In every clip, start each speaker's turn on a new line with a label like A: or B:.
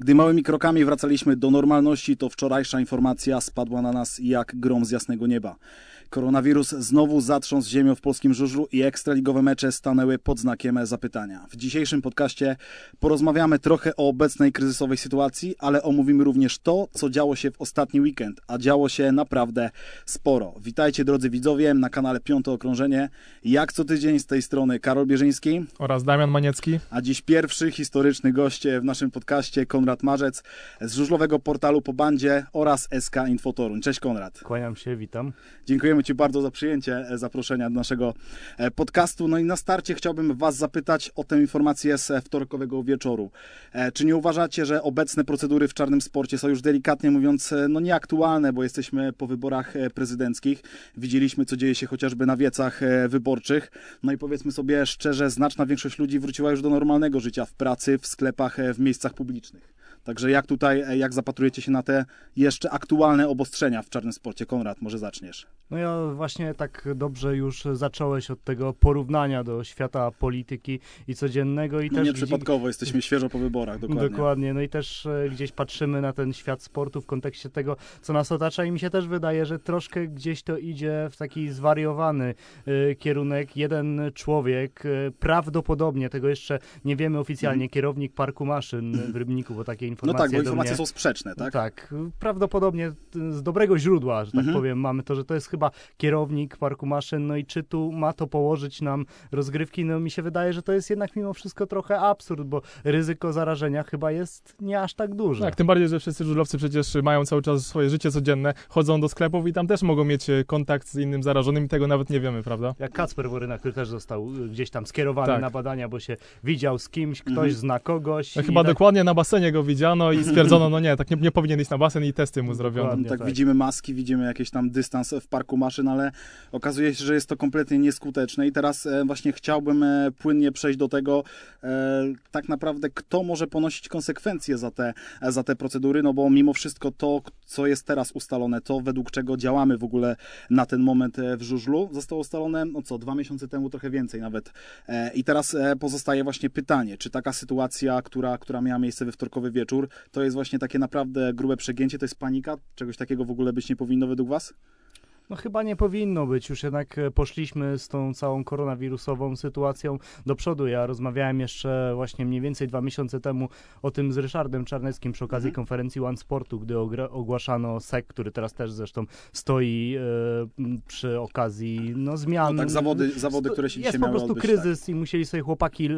A: Gdy małymi krokami wracaliśmy do normalności, to wczorajsza informacja spadła na nas jak grom z jasnego nieba. Koronawirus znowu zatrząsł ziemią w polskim żużlu i ekstraligowe mecze stanęły pod znakiem zapytania. W dzisiejszym podcaście porozmawiamy trochę o obecnej kryzysowej sytuacji, ale omówimy również to, co działo się w ostatni weekend, a działo się naprawdę sporo. Witajcie drodzy widzowie na kanale Piąte Okrążenie. Jak co tydzień z tej strony Karol Bierzyński
B: oraz Damian Maniecki.
A: A dziś pierwszy historyczny gość w naszym podcaście Konrad Marzec z żużlowego portalu Po Bandzie oraz SK Infotoruń. Cześć Konrad.
C: Kłaniam się, witam.
A: Dziękujemy Dziękujemy Ci bardzo za przyjęcie e, zaproszenia do naszego e, podcastu. No i na starcie chciałbym Was zapytać o tę informację z e, wtorkowego wieczoru. Czy nie uważacie, że obecne procedury w czarnym sporcie są już delikatnie mówiąc no nieaktualne, bo jesteśmy po wyborach prezydenckich. Widzieliśmy, co dzieje się chociażby na wiecach wyborczych. No i powiedzmy sobie szczerze, znaczna większość ludzi wróciła już do normalnego życia w pracy, w sklepach, w miejscach publicznych. Także jak tutaj, e, jak zapatrujecie się na te jeszcze aktualne obostrzenia w czarnym sporcie? Konrad, może zaczniesz.
C: No ja właśnie tak dobrze już zacząłeś od tego porównania do świata polityki i codziennego. I
A: no
C: też
A: nieprzypadkowo, gdzieś... jesteśmy świeżo po wyborach, dokładnie.
C: Dokładnie, no i też e, gdzieś patrzymy na ten świat sportu w kontekście tego, co nas otacza i mi się też wydaje, że troszkę gdzieś to idzie w taki zwariowany y, kierunek. Jeden człowiek, prawdopodobnie, tego jeszcze nie wiemy oficjalnie, mm. kierownik parku maszyn w Rybniku, bo takie informacje.
A: No tak, bo informacje są sprzeczne, tak?
C: Tak, prawdopodobnie z dobrego źródła, że tak mhm. powiem, mamy to, że to jest chyba kierownik parku maszyn, no i czy tu ma to położyć nam rozgrywki, no mi się wydaje, że to jest jednak mimo wszystko trochę absurd, bo ryzyko zarażenia chyba jest nie aż tak duże.
B: Tak, tym bardziej, że wszyscy żużlowcy przecież mają cały czas swoje życie codzienne, chodzą do sklepów i tam też mogą mieć e, kontakt z innym zarażonym i tego nawet nie wiemy, prawda?
C: Jak Kacper Woryna, który też został e, gdzieś tam skierowany tak. na badania, bo się widział z kimś, ktoś mhm. zna kogoś.
B: No, chyba tak... dokładnie na basenie go widziano i stwierdzono, no nie, tak nie, nie powinien iść na basen i testy mu zrobiono.
A: Tak, tak, widzimy maski, widzimy jakiś tam dystans w parku maszyn, ale okazuje się, że jest to kompletnie nieskuteczne i teraz e, właśnie chciałbym e, płynnie przejść do tego e, tak naprawdę, kto może ponosić konsekwencje za te, za te procedury, no bo mimo wszystko to, co jest teraz ustalone, to według czego działamy w ogóle na ten moment w żużlu, zostało ustalone, no co, dwa miesiące temu, trochę więcej nawet. I teraz pozostaje właśnie pytanie, czy taka sytuacja, która, która miała miejsce we wtorkowy wieczór, to jest właśnie takie naprawdę grube przegięcie, to jest panika? Czegoś takiego w ogóle być nie powinno według Was?
C: No chyba nie powinno być, już jednak e, poszliśmy z tą całą koronawirusową sytuacją do przodu. Ja rozmawiałem jeszcze właśnie mniej więcej dwa miesiące temu o tym z Ryszardem Czarneckim przy okazji mhm. konferencji One Sportu, gdy ogłaszano SEC, który teraz też zresztą stoi e, przy okazji no, zmian.
A: No tak, zawody, zawody które się
C: Jest
A: po
C: prostu
A: odbyć,
C: kryzys
A: tak.
C: i musieli sobie chłopaki e,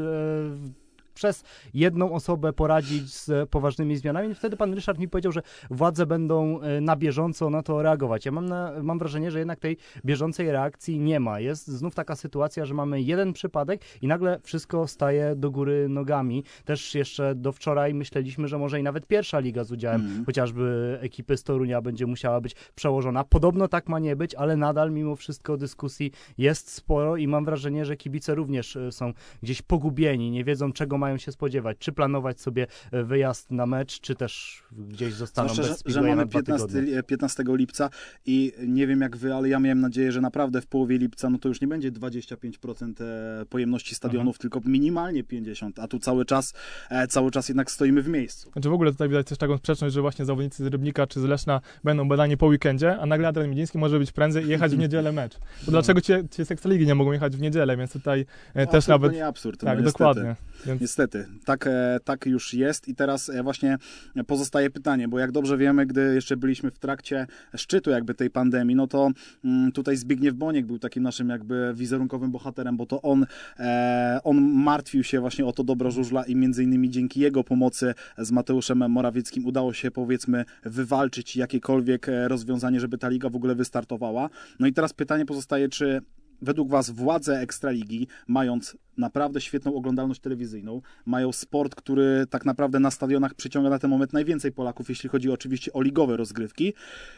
C: przez jedną osobę poradzić z poważnymi zmianami. Wtedy pan Ryszard mi powiedział, że władze będą e, na bieżąco na to reagować. Ja mam, na, mam wrażenie, że jednak tej bieżącej reakcji nie ma. Jest znów taka sytuacja, że mamy jeden przypadek i nagle wszystko staje do góry nogami. Też jeszcze do wczoraj myśleliśmy, że może i nawet pierwsza liga z udziałem mm. chociażby ekipy z Torunia będzie musiała być przełożona. Podobno tak ma nie być, ale nadal mimo wszystko dyskusji jest sporo i mam wrażenie, że kibice również e, są gdzieś pogubieni, nie wiedzą czego mają się spodziewać? Czy planować sobie e, wyjazd na mecz, czy też gdzieś zostaną Zwłaszcza,
A: bez że, że mamy 15, 15 lipca i nie wiem jak wy, ale ja miałem nadzieję, że naprawdę w połowie lipca no to już nie będzie 25% e, pojemności stadionów, Aha. tylko minimalnie 50%, a tu cały czas, e, cały czas jednak stoimy w miejscu.
B: Znaczy w ogóle tutaj widać też taką sprzeczność, że właśnie zawodnicy z Rybnika czy z Leszna będą badani po weekendzie, a nagle Adrian Miedziński może być prędzej i jechać w niedzielę mecz. To dlaczego ci, ci z Ekstraligi nie mogą jechać w niedzielę, więc tutaj no, też nawet...
A: To nie absurd.
B: Tak,
A: no,
B: dokładnie.
A: Więc... Niestety, tak, e, tak już jest i teraz e, właśnie pozostaje pytanie, bo jak dobrze wiemy, gdy jeszcze byliśmy w trakcie szczytu jakby tej pandemii, no to mm, tutaj Zbigniew Boniek był takim naszym jakby wizerunkowym bohaterem, bo to on, e, on martwił się właśnie o to dobro żużla i między innymi dzięki jego pomocy z Mateuszem Morawieckim udało się powiedzmy wywalczyć jakiekolwiek rozwiązanie, żeby ta liga w ogóle wystartowała. No i teraz pytanie pozostaje, czy według Was władze Ekstraligi, mając naprawdę świetną oglądalność telewizyjną, mają sport, który tak naprawdę na stadionach przyciąga na ten moment najwięcej Polaków, jeśli chodzi oczywiście o ligowe rozgrywki.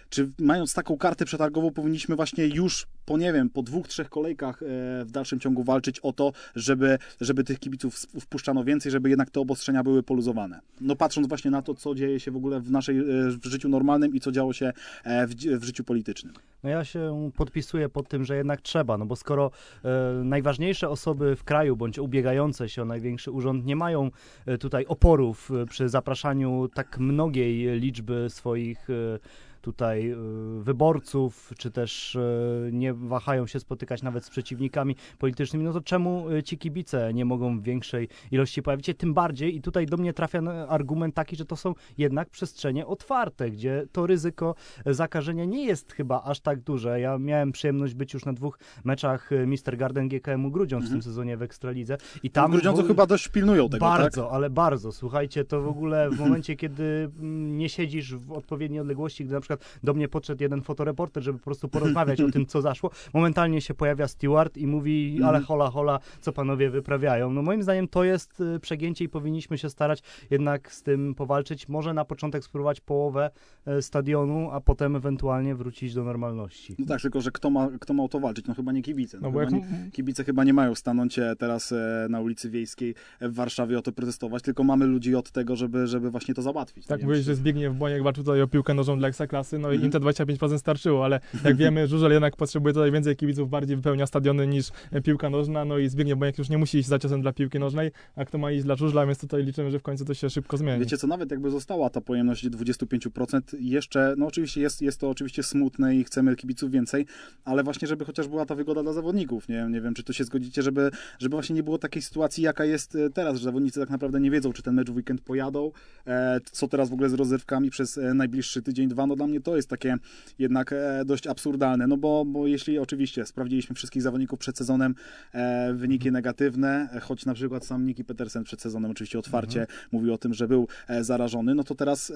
A: Czy mając taką kartę przetargową powinniśmy właśnie już po, nie wiem, po dwóch, trzech kolejkach e, w dalszym ciągu walczyć o to, żeby, żeby tych kibiców wpuszczano więcej, żeby jednak te obostrzenia były poluzowane. No patrząc właśnie na to, co dzieje się w ogóle w naszej, e, w życiu normalnym i co działo się e, w, w życiu politycznym.
C: No ja się podpisuję pod tym, że jednak trzeba, no bo skoro e, najważniejsze osoby w kraju kraju, bądź ubiegające się o największy urząd nie mają e, tutaj oporów e, przy zapraszaniu tak mnogiej liczby swoich e, tutaj y, wyborców, czy też y, nie wahają się spotykać nawet z przeciwnikami politycznymi, no to czemu y, ci kibice nie mogą w większej ilości pojawić się? Tym bardziej, i tutaj do mnie trafia argument taki, że to są jednak przestrzenie otwarte, gdzie to ryzyko zakażenia nie jest chyba aż tak duże. Ja miałem przyjemność być już na dwóch meczach Mister Garden GKM-u Grudziądz mhm. w tym sezonie w Ekstralidze.
A: I tam Grudziądzu w... chyba dość pilnują tego,
C: Bardzo,
A: tak?
C: ale bardzo. Słuchajcie, to w ogóle w momencie, kiedy mm, nie siedzisz w odpowiedniej odległości, gdy na przykład przykład do mnie podszedł jeden fotoreporter, żeby po prostu porozmawiać o tym, co zaszło. Momentalnie się pojawia steward i mówi, mhm. ale hola, hola, co panowie wyprawiają. No moim zdaniem to jest y, przegięcie i powinniśmy się starać jednak z tym powalczyć. Może na początek spróbować połowę y, stadionu, a potem ewentualnie wrócić do normalności.
A: No tak, tylko że kto ma, kto ma o to walczyć? No chyba nie kibice. No, no bo jak... nie, kibice chyba nie mają stanąć e, teraz e, na ulicy Wiejskiej w Warszawie o to protestować, tylko mamy ludzi od tego, żeby, żeby właśnie to załatwić.
B: Tak, mówisz, że Zbigniew Boniek walczył tutaj o piłkę nożą dla Ekstraklasy no i im te 25% starczyło, ale jak wiemy, Żużel jednak potrzebuje tutaj więcej kibiców, bardziej wypełnia stadiony niż piłka nożna, no i Zbigniew Boniek już nie musi iść za ciosem dla piłki nożnej, a kto ma iść dla Żużla, więc tutaj liczymy, że w końcu to się szybko zmieni.
A: Wiecie co, nawet jakby została ta pojemność 25%, jeszcze, no oczywiście jest, jest to oczywiście smutne i chcemy kibiców więcej, ale właśnie, żeby chociaż była ta wygoda dla zawodników, nie, nie wiem, czy to się zgodzicie, żeby, żeby właśnie nie było takiej sytuacji, jaka jest e, teraz, że zawodnicy tak naprawdę nie wiedzą, czy ten mecz w weekend pojadą, e, co teraz w ogóle z rozrywkami przez e, najbliższy tydzień, dwa, no dla mnie to jest takie jednak e, dość absurdalne, no bo, bo jeśli oczywiście sprawdziliśmy wszystkich zawodników przed sezonem, e, wyniki negatywne, choć na przykład sam Niki Petersen przed sezonem oczywiście otwarcie mhm. mówił o tym, że był e, zarażony, no to teraz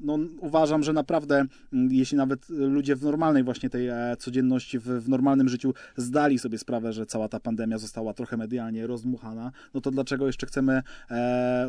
A: no, uważam, że naprawdę jeśli nawet ludzie w normalnej właśnie tej codzienności, w, w normalnym życiu zdali sobie sprawę, że cała ta pandemia została trochę medialnie rozdmuchana, no to dlaczego jeszcze chcemy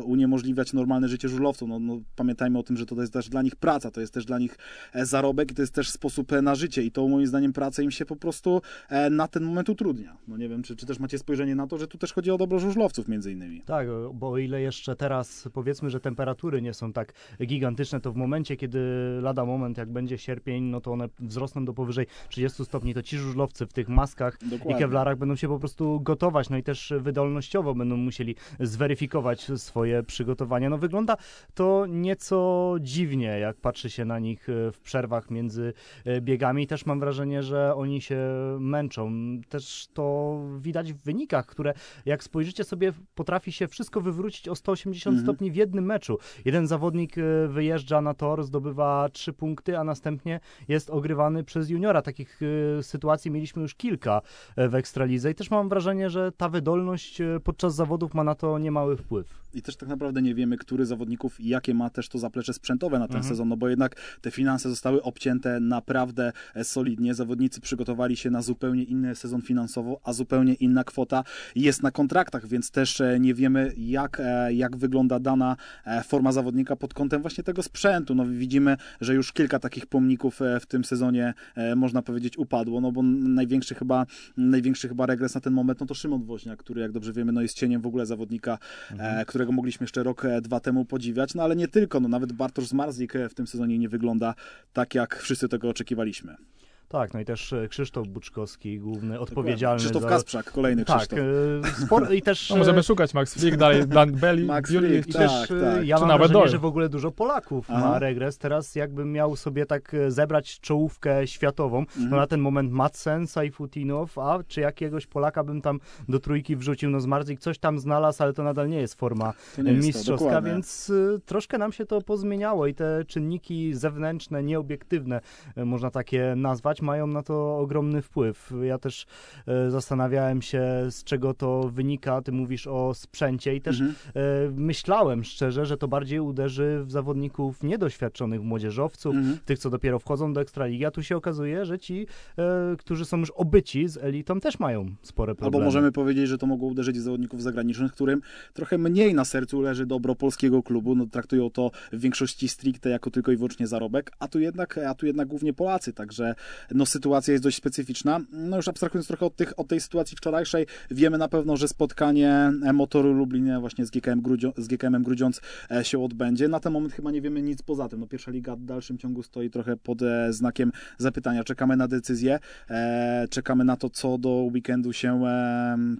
A: uniemożliwiać normalne życie żużlowcom? No, no, pamiętajmy o tym, że to jest też dla nich praca, to jest też dla nich zarobek i to jest też sposób e, na życie i to moim zdaniem praca im się po prostu e, na ten moment utrudnia. No nie wiem, czy, czy też macie spojrzenie na to, że tu też chodzi o dobro żużlowców między innymi.
C: Tak, bo o ile jeszcze teraz powiedzmy, że temperatury nie są tak gigantyczne, to w momencie, kiedy lada moment, jak będzie sierpień, no to one wzrosną do powyżej 30 stopni, to ci żużlowcy w tych maskach Dokładnie. i kewlarach będą się po prostu gotować, no i też wydolnościowo będą musieli zweryfikować swoje przygotowania. No wygląda to nieco dziwnie, jak patrzy się na nich e, w przerwach między e, biegami. Też mam wrażenie, że oni się męczą. Też to widać w wynikach, które jak spojrzycie sobie, potrafi się wszystko wywrócić o 180 mhm. stopni w jednym meczu. Jeden zawodnik e, wyjeżdża na tor, zdobywa trzy punkty, a następnie jest ogrywany przez juniora. Takich sytuacji mieliśmy już kilka w Ekstralidze i też mam wrażenie, że ta wydolność podczas zawodów ma na to niemały wpływ.
A: I też tak naprawdę nie wiemy, który zawodników i jakie ma też to zaplecze sprzętowe na ten mhm. sezon, no bo jednak te finanse zostały obcięte naprawdę e, solidnie. Zawodnicy przygotowali się na zupełnie inny sezon finansowo, a zupełnie inna kwota jest na kontraktach, więc też e, nie wiemy, jak, e, jak wygląda dana forma zawodnika pod kątem właśnie tego sprzętu. No, widzimy, że już kilka takich pomników w tym sezonie, można powiedzieć, upadło, no bo największy chyba, największy chyba regres na ten moment, no to Szymon Woźniak, który, jak dobrze wiemy, no jest cieniem w ogóle zawodnika, mhm. Którego mogliśmy jeszcze rok, dwa temu podziwiać, no ale nie tylko, no nawet Bartosz Zmarzik w tym sezonie nie wygląda tak, jak wszyscy tego oczekiwaliśmy.
C: Tak, no i też e, Krzysztof Buczkowski, główny odpowiedzialny
A: Krzysztof
C: za...
A: Kasprzak, kolejny
C: tak,
A: Krzysztof.
C: E, spor... i też...
B: No, możemy szukać Max Flick, dalej Dan Belli,
A: Max Flick,
C: i tak, też tak. E, ja Czy mam wrażenie, że w ogóle dużo Polaków Aha. ma regres. Teraz jakbym miał sobie tak zebrać czołówkę światową, mhm. no na ten moment Madsen, Sajfutinow, a czy jakiegoś Polaka bym tam do trójki wrzucił, no Zmarzik coś tam znalazł, ale to nadal nie jest forma nie mistrzowska, jest to, więc troszkę nam się to pozmieniało i te czynniki zewnętrzne, nieobiektywne, można takie nazwać, mają na to ogromny wpływ. Ja też e, zastanawiałem się, z czego to wynika. Ty mówisz o sprzęcie i też mhm. e, myślałem szczerze, że to bardziej uderzy w zawodników niedoświadczonych, młodzieżowców, mhm. tych, co dopiero wchodzą do Ekstraligi, a tu się okazuje, że ci, e, którzy są już obyci z elitą, też mają spore problemy.
A: Albo możemy powiedzieć, że to mogło uderzyć w zawodników zagranicznych, którym trochę mniej na sercu leży dobro polskiego klubu. No, traktują to w większości stricte jako tylko i wyłącznie zarobek, a tu jednak, a tu jednak głównie Polacy, także no sytuacja jest dość specyficzna. No już abstrahując trochę od, tych, od tej sytuacji wczorajszej, wiemy na pewno, że spotkanie Motoru Lublin właśnie z GKM, Grudzio, z GKM Grudziądz się odbędzie. Na ten moment chyba nie wiemy nic poza tym. No, pierwsza liga w dalszym ciągu stoi trochę pod znakiem zapytania. Czekamy na decyzję, czekamy na to, co do weekendu się,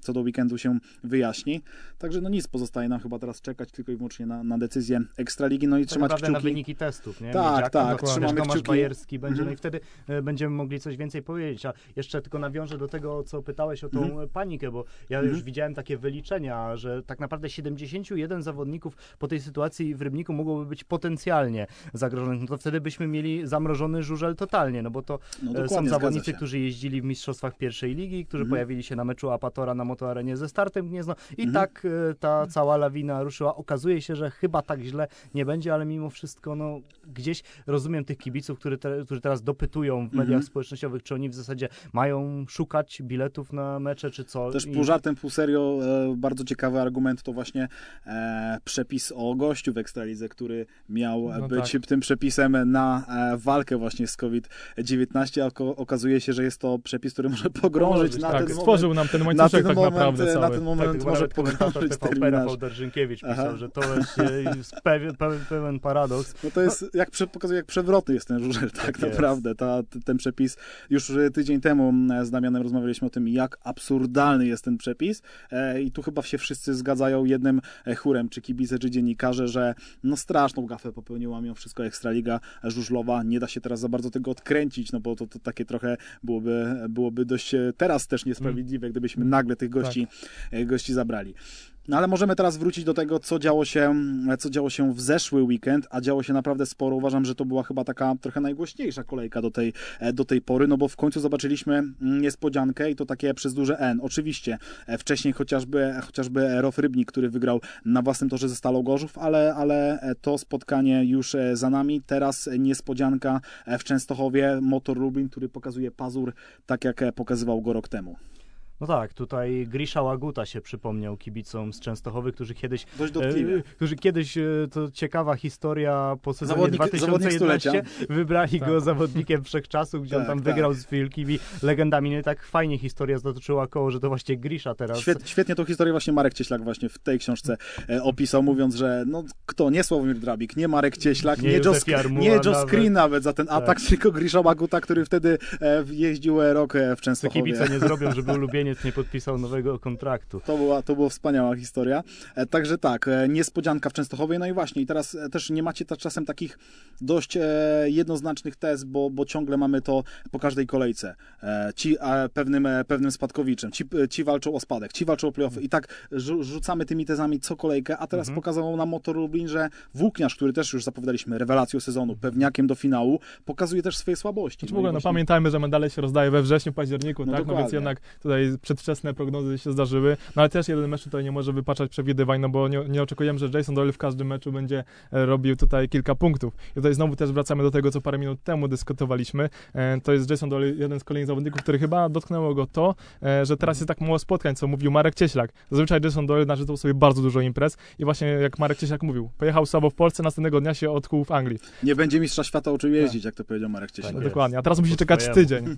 A: co do weekendu się wyjaśni. Także no nic, pozostaje nam chyba teraz czekać tylko i wyłącznie na, na decyzję Ekstraligi, no i
C: tak
A: trzymać kciuki.
C: na wyniki testów, nie?
A: Tak,
C: Miedziaka,
A: tak, trzymamy
C: Tomasz
A: kciuki.
C: Bajerski będzie,
A: Mhm.
C: no i wtedy e, będziemy mogli coś więcej powiedzieć. A jeszcze tylko nawiążę do tego, co pytałeś o tą
A: Mhm.
C: panikę, bo ja
A: Mhm.
C: już widziałem takie wyliczenia, że tak naprawdę 71 zawodników po tej sytuacji w Rybniku mogłoby być potencjalnie zagrożonych. No to wtedy byśmy mieli zamrożony żużel totalnie, no bo to
A: No,
C: e, są zawodnicy, którzy jeździli w mistrzostwach pierwszej ligi, którzy
A: Mhm.
C: pojawili się na meczu Apatora na motoarenie ze startem Gniezno i
A: Mhm.
C: tak e, ta cała lawina ruszyła. Okazuje się, że chyba tak źle nie będzie, ale mimo wszystko no, gdzieś rozumiem tych kibiców, którzy, te, którzy teraz dopytują w mediach
A: Mhm.
C: społecznościowych, czy oni w zasadzie mają szukać biletów na mecze, czy co.
A: Też pół żartem, pół serio, e, bardzo ciekawy argument to właśnie e, przepis o gościu w Ekstralidze, który miał
B: No
A: być
B: tak.
A: tym przepisem na e, walkę właśnie z COVID-19, a okazuje się, że jest to przepis, który może pogrążyć na
B: tak,
A: ten moment.
B: stworzył nam ten
A: Na
B: łańcuszek
A: ten
B: tak
A: moment,
B: naprawdę
A: na
B: cały.
A: ten
C: Tak,
A: moment
C: chyba
A: może pogrążyć terminarz.
C: Rafał Darżynkiewicz pisał,
A: Aha.
C: że to jest pełen, pełen paradoks.
A: No to jest, jak pokazuje, jak przewrotny jest ten żużel, tak,
C: Tak
A: naprawdę. Ta, ten przepis, już e, tydzień temu z Damianem rozmawialiśmy o tym, jak absurdalny jest ten przepis. E, i tu chyba się wszyscy zgadzają jednym e, chórem, czy kibice, czy dziennikarze, że no straszną gafę popełniła mimo wszystko Ekstraliga żużlowa. Nie da się teraz za bardzo tego odkręcić, no bo to, to takie trochę byłoby, byłoby dość teraz też niesprawiedliwe, gdybyśmy nagle tych gości, e, gości zabrali. No ale możemy teraz wrócić do tego, co działo, się, co działo się w zeszły weekend, a działo się naprawdę sporo. Uważam, że to była chyba taka trochę najgłośniejsza kolejka do tej, do tej pory, no bo w końcu zobaczyliśmy niespodziankę i to takie przez duże N. Oczywiście e, wcześniej chociażby, chociażby Rof Rybnik, który wygrał na własnym torze ze Stalą Gorzów, ale, ale e, to spotkanie już e, za nami. Teraz niespodzianka w Częstochowie, Motor Lublin, który pokazuje pazur, tak jak pokazywał go rok temu.
C: No tak, tutaj Grisha Łaguta się przypomniał kibicom z Częstochowy, którzy kiedyś
A: Dość dotkliwie.
C: E, którzy kiedyś, e, to ciekawa historia, po sezonie
A: Zawodnik- zawodnik
C: 2011
A: stulecia.
C: wybrali
B: Tak.
C: go zawodnikiem wszechczasów, gdzie on
A: Tak,
C: tam
A: tak.
C: wygrał z wielkimi legendami. No i tak fajnie historia zatoczyła koło, że to właśnie Grisha teraz.
A: Świet, świetnie tą historię właśnie Marek Cieślak właśnie w tej książce e, opisał, mówiąc, że no kto, nie Sławomir Drabik, nie Marek Cieślak,
C: Nie
A: nie, Joe, nie Joe. Screen nawet za ten
C: Tak.
A: atak, tylko Grisza Łaguta, który wtedy e, jeździł rok w
C: Co
A: Częstochowie.
C: kibice nie zrobią, żeby nie podpisał nowego kontraktu.
A: To była, to była wspaniała historia. E, Także tak, e, niespodzianka w Częstochowie. No i właśnie, i teraz e, też nie macie ta- czasem takich dość jednoznacznych tez, bo, bo ciągle mamy to po każdej kolejce. Ci pewnym, pewnym spadkowiczem, ci, ci walczą o spadek, ci walczą o playoffy i tak rzu- rzucamy tymi tezami co kolejkę, a teraz
C: Mhm.
A: pokazał nam Motor Lublin, że Włókniarz, który też już zapowiadaliśmy rewelacją sezonu, pewniakiem do finału, pokazuje też swoje słabości.
B: Znaczy
A: No
B: w ogóle, no
A: właśnie-
B: pamiętajmy, że medale się rozdaje we wrześniu, październiku,
A: No
B: tak? No więc jednak tutaj przedwczesne prognozy się zdarzyły. No ale też jeden mecz tutaj nie może wypaczać przewidywań, no bo nie, nie oczekujemy, że Jason Doyle w każdym meczu będzie e, robił tutaj kilka punktów. I tutaj znowu też wracamy do tego, co parę minut temu dyskutowaliśmy. E, To jest Jason Doyle, jeden z kolejnych zawodników, który chyba dotknęło go to, e, że teraz jest tak mało spotkań, co mówił Marek Cieślak. Zazwyczaj Jason Doyle narzucał sobie bardzo dużo imprez i właśnie jak Marek Cieślak mówił, pojechał słabo w Polsce, następnego dnia się odkuł w Anglii.
A: Nie będzie mistrza świata o czym jeździć, jak to powiedział Marek Cieślak.
B: No
C: jest.
B: dokładnie, a teraz musi czekać tydzień.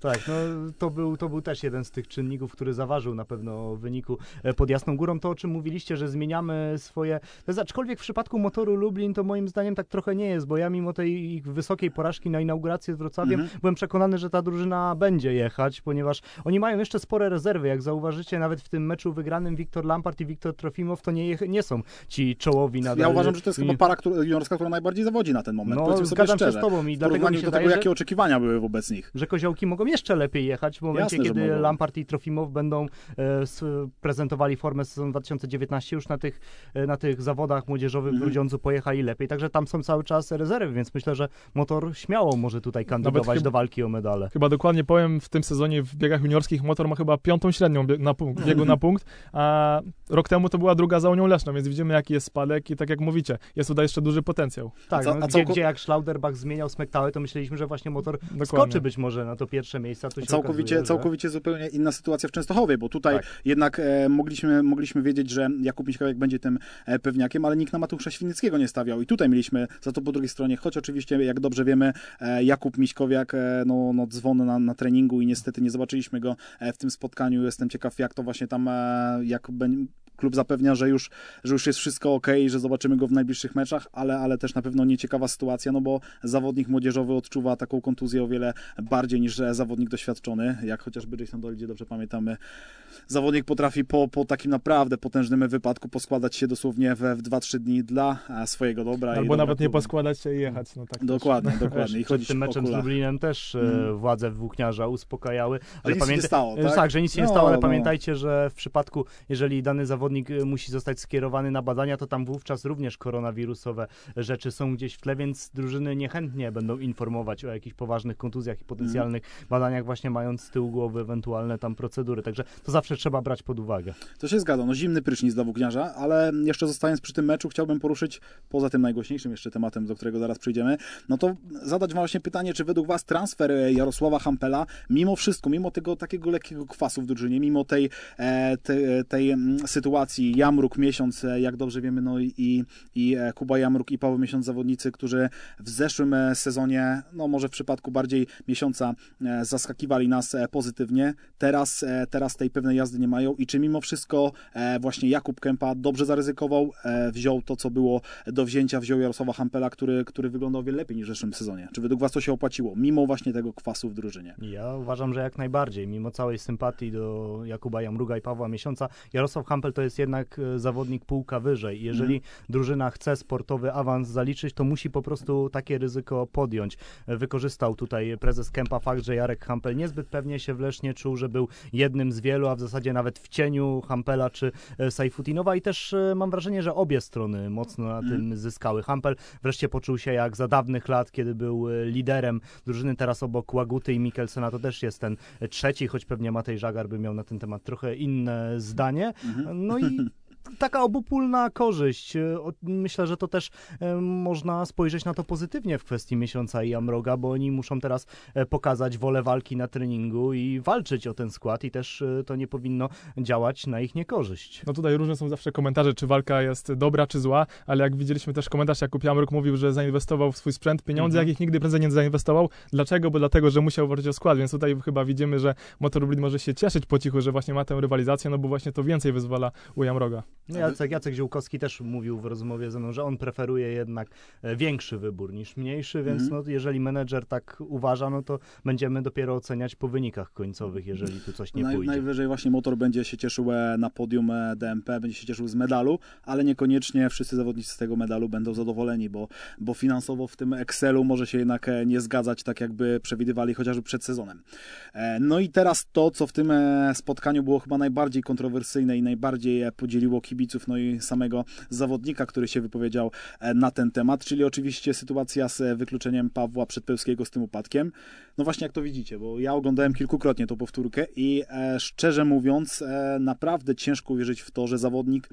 C: Tak, no to był, to był też jeden z tych czynników, który zaważył na pewno w wyniku e, pod Jasną Górą. To, o czym mówiliście, że zmieniamy swoje... Aczkolwiek w przypadku motoru Lublin to moim zdaniem tak trochę nie jest, bo ja mimo tej ich wysokiej porażki na inaugurację z Wrocławiem
A: Mhm.
C: byłem przekonany, że ta drużyna będzie jechać, ponieważ oni mają jeszcze spore rezerwy. Jak zauważycie, nawet w tym meczu wygranym Wiktor Lampard i Wiktor Trofimow to nie, nie są ci czołowi nadal.
A: Ja uważam, że to jest chyba para która, juniorska, która najbardziej zawodzi na ten moment.
C: No, zgadzam się
A: szczerze.
C: z tobą i dlatego mi się
A: do tego,
C: wydaje, że
A: jakie oczekiwania były wobec nich.
C: że koziołki mogą jeszcze lepiej jechać w momencie,
A: Jasne, że
C: kiedy
A: mogą.
C: Lampard i Trofimow będą e, s, prezentowali formę sezonu 2019 już na tych, e, na tych zawodach młodzieżowych w
A: Mhm.
C: Grudziądzu pojechali lepiej, także tam są cały czas rezerwy, więc myślę, że motor śmiało może tutaj kandydować
B: chyba-
C: do walki o medale.
B: Chyba dokładnie powiem, w tym sezonie w biegach juniorskich motor ma chyba piątą średnią na punkt, biegu na punkt, a rok temu to była druga za Unią Leszną, więc widzimy jaki jest spadek i tak jak mówicie, jest tutaj jeszcze duży potencjał.
C: Tak,
A: co-
C: no,
A: a
C: gdzie, gdzie jak Schlauderbach zmieniał Smektałę, to myśleliśmy, że właśnie motor
B: Dokładnie.
C: skoczy być może na to pierwsze miejsce, a tu się
A: Całkowicie,
C: okazuje, że...
A: całkowicie zupełnie inna sytuacja w Częstochowie, bo tutaj
C: Tak.
A: jednak e, mogliśmy, mogliśmy wiedzieć, że Jakub Miśkowiak będzie tym e, pewniakiem, ale nikt na Mateusza Świdnickiego nie stawiał i tutaj mieliśmy za to po drugiej stronie, choć oczywiście, jak dobrze wiemy, e, Jakub Miśkowiak e, no, no, dzwon na, na treningu i niestety nie zobaczyliśmy go w tym spotkaniu. Jestem ciekaw, jak to właśnie tam, jak klub zapewnia, że już, że już jest wszystko ok, że zobaczymy go w najbliższych meczach, ale, ale też na pewno nieciekawa sytuacja, no bo zawodnik młodzieżowy odczuwa taką kontuzję o wiele bardziej niż zawodnik doświadczony, jak chociażby Jason Doyle, gdzie dobrze pamiętamy. Zawodnik potrafi po, po takim naprawdę potężnym wypadku poskładać się dosłownie w, w 2-3 dni dla e, swojego dobra. i
B: Albo
A: dobra
B: nawet nie
A: klubu.
B: poskładać się i jechać. No, tak też.
A: Dokładnie, dokładnie. I
C: Przed
A: chodzić
C: tym meczem z. Lublinem też
A: Mhm.
C: władze włókniarza uspokajały.
A: Ale nic się nie stało,
C: e,
A: tak?
C: że nic się nie
A: No,
C: stało, ale
A: no.
C: pamiętajcie, że w przypadku, jeżeli dany zawodnik e, musi zostać skierowany na badania, to tam wówczas również koronawirusowe rzeczy są gdzieś w tle, więc drużyny niechętnie będą informować o jakichś poważnych kontuzjach i potencjalnych
A: Mhm.
C: badaniach, właśnie mając z tyłu głowy ewentualne tam procedury. Także to zawsze trzeba brać pod uwagę.
A: To się zgadza, no zimny prysznic dla włókniarza, ale jeszcze zostając przy tym meczu, chciałbym poruszyć, poza tym najgłośniejszym jeszcze tematem, do którego zaraz przyjdziemy, no to zadać wam właśnie pytanie, czy według was transfer e, Jarosława Hampela, mimo wszystko, mimo tego takiego lekkiego kwasu w drużynie, mimo tej, e, te, tej mm, sytuacji, Jamruk miesiąc, e, jak dobrze wiemy, no i, i e, Kuba Jamruk i Paweł Miesiąc zawodnicy, którzy w zeszłym e, sezonie, no może w przypadku bardziej miesiąca zaskakiwali nas pozytywnie, teraz, teraz tej pewnej jazdy nie mają i czy mimo wszystko właśnie Jakub Kępa dobrze zaryzykował, wziął to, co było do wzięcia, wziął Jarosława Hampela, który, który wyglądał wiele lepiej niż w zeszłym sezonie. Czy według Was to się opłaciło, mimo właśnie tego kwasu w drużynie?
C: Ja uważam, że jak najbardziej, mimo całej sympatii do Jakuba Jamruga i Pawła Miesiąca, Jarosław Hampel to jest jednak e, zawodnik półka wyżej. Jeżeli
A: Mhm.
C: drużyna chce sportowy awans zaliczyć, to musi po prostu takie ryzyko podjąć. E, Wykorzystał tutaj prezes Kępa fakt, że Jarek Hampel niezbyt pewnie się w Lesznie czuł, że był jednym z wielu, a w zasadzie nawet w cieniu Hampela czy e, Sajfutinowa i też mam wrażenie, że obie strony mocno na
A: Mhm.
C: tym zyskały. Hampel wreszcie poczuł się jak za dawnych lat, kiedy był liderem drużyny teraz obok Łaguty i Mikkelsena, to też jest ten trzeci, choć pewnie Matej Żagar by miał na ten temat trochę inne zdanie.
A: Mhm.
C: No i taka obopólna korzyść. E, Myślę, że to też e, można spojrzeć na to pozytywnie w kwestii miesiąca i Amroga, bo oni muszą teraz e, pokazać wolę walki na treningu i walczyć o ten skład i też to nie powinno działać na ich niekorzyść.
B: No tutaj różne są zawsze komentarze, czy walka jest dobra, czy zła, ale jak widzieliśmy też komentarz, Jakub Jamruk mówił, że zainwestował w swój sprzęt pieniądze,
C: Mhm.
B: jakich nigdy prędzej nie zainwestował. Dlaczego? Bo dlatego, że musiał walczyć o skład, więc tutaj chyba widzimy, że Motor może się cieszyć po cichu, że właśnie ma tę rywalizację, no bo właśnie to więcej wyzwala u Jamroga.
C: No Jacek, Jacek Ziółkowski też mówił w rozmowie ze mną, że on preferuje jednak e, większy wybór niż mniejszy, więc
A: Mhm.
C: no, jeżeli menedżer tak uważa, no to będziemy dopiero oceniać po wynikach końcowych, jeżeli tu coś nie
A: Naj,
C: pójdzie.
A: najwyżej właśnie motor będzie się cieszył e, na podium e, DMP, będzie się cieszył z medalu, ale niekoniecznie wszyscy zawodnicy z tego medalu będą zadowoleni, bo, bo finansowo w tym Excelu może się jednak nie zgadzać tak, jakby przewidywali chociażby przed sezonem. No i teraz to, co w tym spotkaniu było chyba najbardziej kontrowersyjne i najbardziej e, podzieliło kibiców, no i samego zawodnika, który się wypowiedział e, na ten temat, czyli oczywiście sytuacja z e, wykluczeniem Pawła Przedpełskiego z tym upadkiem. No właśnie jak to widzicie, bo ja oglądałem kilkukrotnie tą powtórkę i e, szczerze mówiąc naprawdę ciężko uwierzyć w to, że zawodnik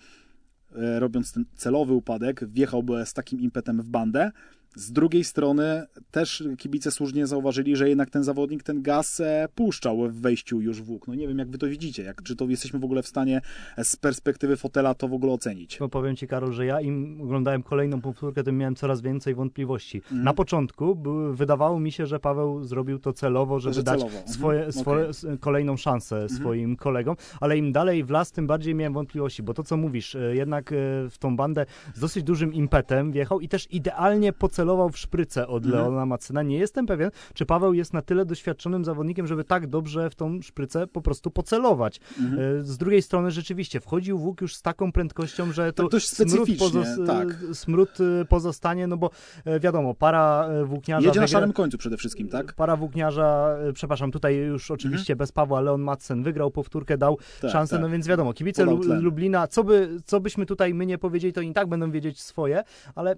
A: robiąc ten celowy upadek wjechałby z takim impetem w bandę. Z drugiej strony też kibice słusznie zauważyli, że jednak ten zawodnik ten gaz puszczał w wejściu już w łuk. No nie wiem jak wy to widzicie, jak, czy to jesteśmy w ogóle w stanie z perspektywy fotela to w ogóle ocenić.
C: No powiem Ci, Karol, że ja im oglądałem kolejną powtórkę, tym miałem coraz więcej wątpliwości.
A: Mhm.
C: Na początku wydawało mi się, że Paweł zrobił to celowo, żeby
A: Że
C: dać
A: celowo. Mhm.
C: swoje, swoje,
A: Okej.
C: s- kolejną szansę swoim kolegom, ale im dalej w las, tym bardziej miałem wątpliwości, bo to, co mówisz, e, jednak e, w tą bandę z dosyć dużym impetem wjechał i też idealnie pocelował w szprycę od
A: Mhm.
C: Leona Macyna. Nie jestem pewien, czy Paweł jest na tyle doświadczonym zawodnikiem, żeby tak dobrze w tą szprycę po prostu pocelować.
A: Mhm.
C: E, Z drugiej strony rzeczywiście wchodził łuk już z taką prędkością, że to
A: Tak dość
C: smród, pozos-
A: tak.
C: smród e, pozostanie, no bo e, wiadomo, para włókniarza...
A: Jedzie na szarym końcu przede wszystkim, tak?
C: Para włókniarza, przepraszam, tutaj już oczywiście bez Pawła, Leon Madsen wygrał powtórkę, dał
A: Mhm. Tak,
C: szansę,
A: tak.
C: no więc wiadomo, kibice Lu-. Lublina, co, by, co byśmy tutaj my nie powiedzieli, to i tak będą wiedzieć swoje, ale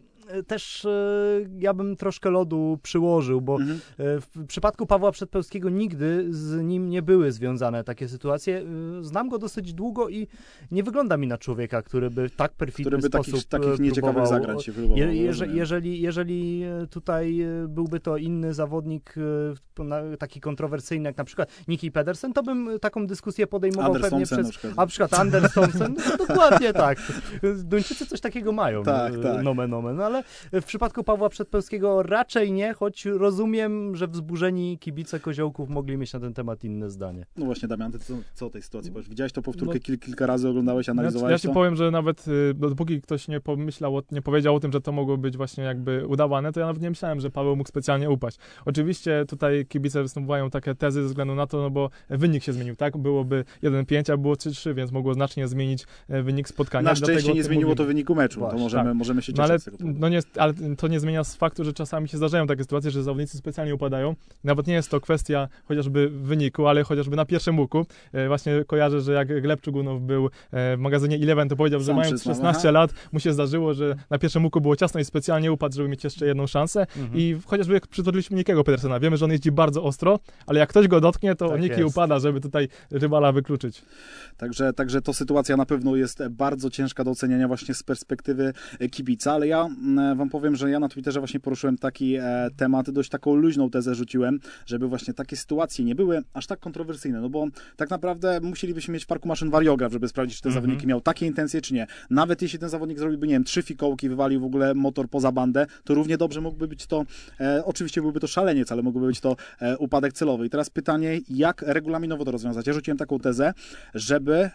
C: też e, ja bym troszkę lodu przyłożył, bo
A: Mhm.
C: e, w przypadku Pawła Przedpełskiego nigdy z nim nie były związane takie sytuacje. E, Znam go dosyć długo i nie wygląda mi na człowieka, który by w tak perfidny
A: Który by
C: sposób
A: takich, takich
C: e,
A: nieciekawych zagrań się próbował.
C: Je,
A: rozumiem.
C: jeżeli, jeżeli e, tutaj e, byłby to inny zawodnik, e, taki kontrowersyjny jak na przykład Nicky Pedersen, to bym e, taką dyskusję podejmował
A: Anders
C: pewnie
A: Thompson
C: przez...
A: na przykład.
C: A przykład Anders Thompson, no to dokładnie tak. Duńczycy coś takiego mają,
A: Tak,
C: e,
A: tak.
C: nomen omen, no ale w przypadku Pawła Przedpełskiego raczej nie, choć rozumiem, że wzburzeni kibice Koziołków mogli mieć na ten temat inne zdanie.
A: No właśnie, Damian, ty co, co o tej sytuacji powiesz? Widziałeś tą powtórkę
B: No-
A: kil, kilka razy, oglądałeś,
B: Ja,
A: analizowałeś
B: ja ci
A: to?
B: powiem, że nawet y, dopóki ktoś nie pomyślał, o- nie powiedział o tym, że to mogło być właśnie jakby udawane, to ja nawet nie myślałem, że Paweł mógł specjalnie upaść. Oczywiście tutaj kibice występują takie tezy ze względu na to, no bo wynik się zmienił, tak? Byłoby 1-5, a było 3-3, więc mogło znacznie zmienić e, wynik spotkania.
A: Na szczęście
B: Dlatego
A: nie zmieniło to
B: mówimy.
A: wyniku meczu,
C: Właśnie,
A: to możemy,
B: tak.
A: możemy się
B: No
A: cieszyć
B: ale,
A: z tego powodu.
B: No nie, ale to nie zmienia z faktu, że czasami się zdarzają takie sytuacje, że zawodnicy specjalnie upadają. Nawet nie jest to kwestia chociażby wyniku, ale chociażby na pierwszym łuku. E, właśnie kojarzę, że jak Gleb Czugunow był e, w magazynie Eleven, to powiedział, że
A: Sam
B: mając
A: przyznał,
B: 16
A: aha.
B: lat, mu się zdarzyło, że na pierwszym łuku było ciasno i specjalnie upadł, żeby mieć jeszcze jedną szansę.
C: Mhm.
B: I chociażby jak przytoczyliśmy Nikiego Pedersena, wiemy, że on jeździ bardzo ostro, ale jak ktoś go dotknie, to
C: Tak
B: Niki upada, żeby tutaj rywala wykluczyć.
A: Także, także to sytuacja na pewno jest bardzo ciężka do oceniania właśnie z perspektywy kibica, ale ja mm, wam powiem, że ja na Twitterze właśnie poruszyłem taki e, temat, dość taką luźną tezę rzuciłem, żeby właśnie takie sytuacje nie były aż tak kontrowersyjne, no bo tak naprawdę musielibyśmy mieć w parku maszyn wariograf, żeby sprawdzić, czy ten
C: Mhm.
A: zawodnik miał takie intencje, czy nie. Nawet jeśli ten zawodnik zrobiłby, nie wiem, trzy fikołki, wywalił w ogóle motor poza bandę, to równie dobrze mógłby być to, e, oczywiście byłby to szaleniec, ale mógłby być to e, upadek celowy. I teraz pytanie, jak regulaminowo to rozwiązać? Ja rzuciłem taką tezę, żeby e,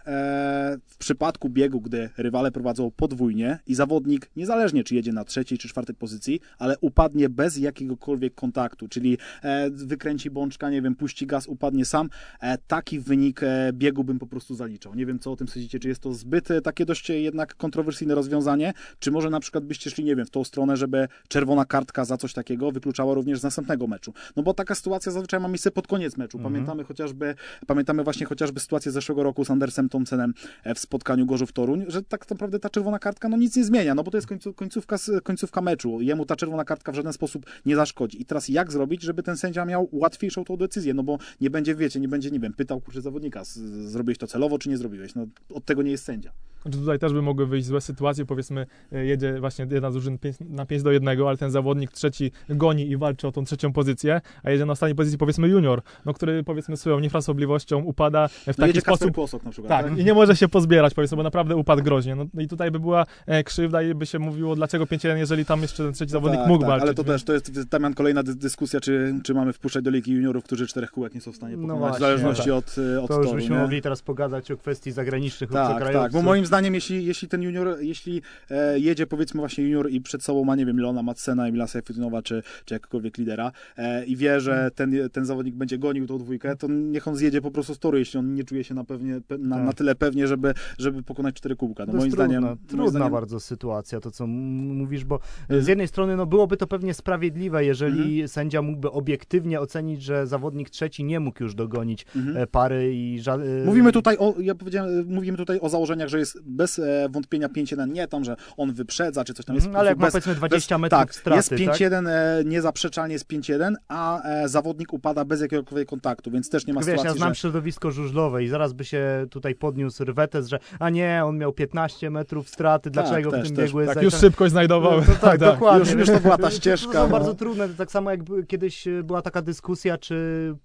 A: w przypadku biegu, gdy rywale prowadzą podwójnie i zawodnik, niezależnie czy jedzie na trzeciej czy czwartej pozycji, ale upadnie bez jakiegokolwiek kontaktu, czyli e, wykręci bączka, nie wiem, puści gaz, upadnie sam, e, taki wynik e, biegu bym po prostu zaliczał. Nie wiem, co o tym sądzicie, czy jest to zbyt takie dość jednak kontrowersyjne rozwiązanie, czy może na przykład byście szli, nie wiem, w tą stronę, żeby czerwona kartka za coś takiego wykluczała również z następnego meczu. No bo taka sytuacja zazwyczaj ma miejsce pod koniec meczu.
C: Mhm.
A: Pamiętamy chociażby, pamiętamy właśnie chociażby sytuację z zeszłego roku z Andersem Thompsonem w spotkaniu Gorzów-Toruń, że tak naprawdę ta czerwona kartka no nic nie zmienia, no bo to jest końcówka, końcówka meczu. Jemu ta czerwona kartka w żaden sposób nie zaszkodzi. I teraz jak zrobić, żeby ten sędzia miał łatwiejszą tą decyzję, no bo nie będzie, wiecie, nie będzie, nie wiem, pytał kurczę zawodnika, zrobiłeś to celowo, czy nie zrobiłeś. No od tego nie jest sędzia.
B: Tutaj też by mogły wyjść złe sytuacje, powiedzmy e, jedzie właśnie jedna z drużyn na 5 do 1, ale ten zawodnik trzeci goni i walczy o tą trzecią pozycję, a jedzie na ostatniej pozycji powiedzmy junior, no który powiedzmy swoją niefrasobliwością upada w
A: No
B: taki sposób,
A: Kłosok na przykład.
B: tak, i nie może się pozbierać, powiedzmy, bo naprawdę upadł groźnie. No, i tutaj by była e, krzywda i by się mówiło, dlaczego 5-1, jeżeli tam jeszcze ten trzeci zawodnik
A: tak,
B: mógł
A: tak,
B: walczyć.
A: Ale to
B: więc-
A: też, to jest, Damian, kolejna dy- dyskusja, czy, czy mamy wpuszczać do ligi juniorów, którzy czterech kółek nie są w stanie
C: No
A: pokonać,
C: właśnie,
A: w zależności
B: tak.
A: od, y, od
C: To już
A: toru,
C: byśmy
A: nie?
C: mogli teraz pogadać o kwestii zagranicznych
A: Tak, tak, bo moim zdaniem, jeśli, jeśli ten junior, jeśli e, jedzie powiedzmy właśnie junior i przed sobą ma, nie wiem, Leona Matsena, Emila Sejfutinowa, czy, czy jakiegokolwiek lidera e, i wie, że ten, ten zawodnik będzie gonił tą dwójkę, to niech on zjedzie po prostu z toru, jeśli on nie czuje się na, pewnie, pe, na,
C: Tak.
A: na tyle pewnie, żeby, żeby pokonać cztery kółka. No
C: to
A: moim
C: jest
A: zdaniem...
C: trudna,
A: moim
C: trudna
A: zdaniem,
C: bardzo sytuacja, to co m- mówisz, bo
A: Mhm.
C: z jednej strony no, byłoby to pewnie sprawiedliwe, jeżeli sędzia mógłby obiektywnie ocenić, że zawodnik trzeci nie mógł już dogonić
A: Mhm.
C: e, pary i ża- e,
A: Mówimy tutaj o, ja powiedziałem, e, mówimy tutaj o założeniach, że jest bez e, wątpienia 5-1, nie tam, że on wyprzedza, czy coś tam jest.
C: Mhm, ale jak ma powiedzmy 20 metrów
A: tak,
C: straty,
A: jest
C: tak?
A: 5-1, e, niezaprzeczalnie jest 5-1, a e, zawodnik upada bez jakiegokolwiek kontaktu, więc też nie ma
C: Wiesz, ja znam
A: że...
C: środowisko żużlowe i zaraz by się tutaj podniósł rwetes, że a nie, on miał 15 metrów straty, dlaczego
A: też,
C: w tym
A: też.
C: biegu jest
B: tak, już szybkość znajdował.
C: No, to tak, dokładnie.
A: Już- już to była ta ścieżka,
C: To, to są
A: no.
C: bardzo trudne. Tak samo jak kiedyś e, była taka dyskusja, czy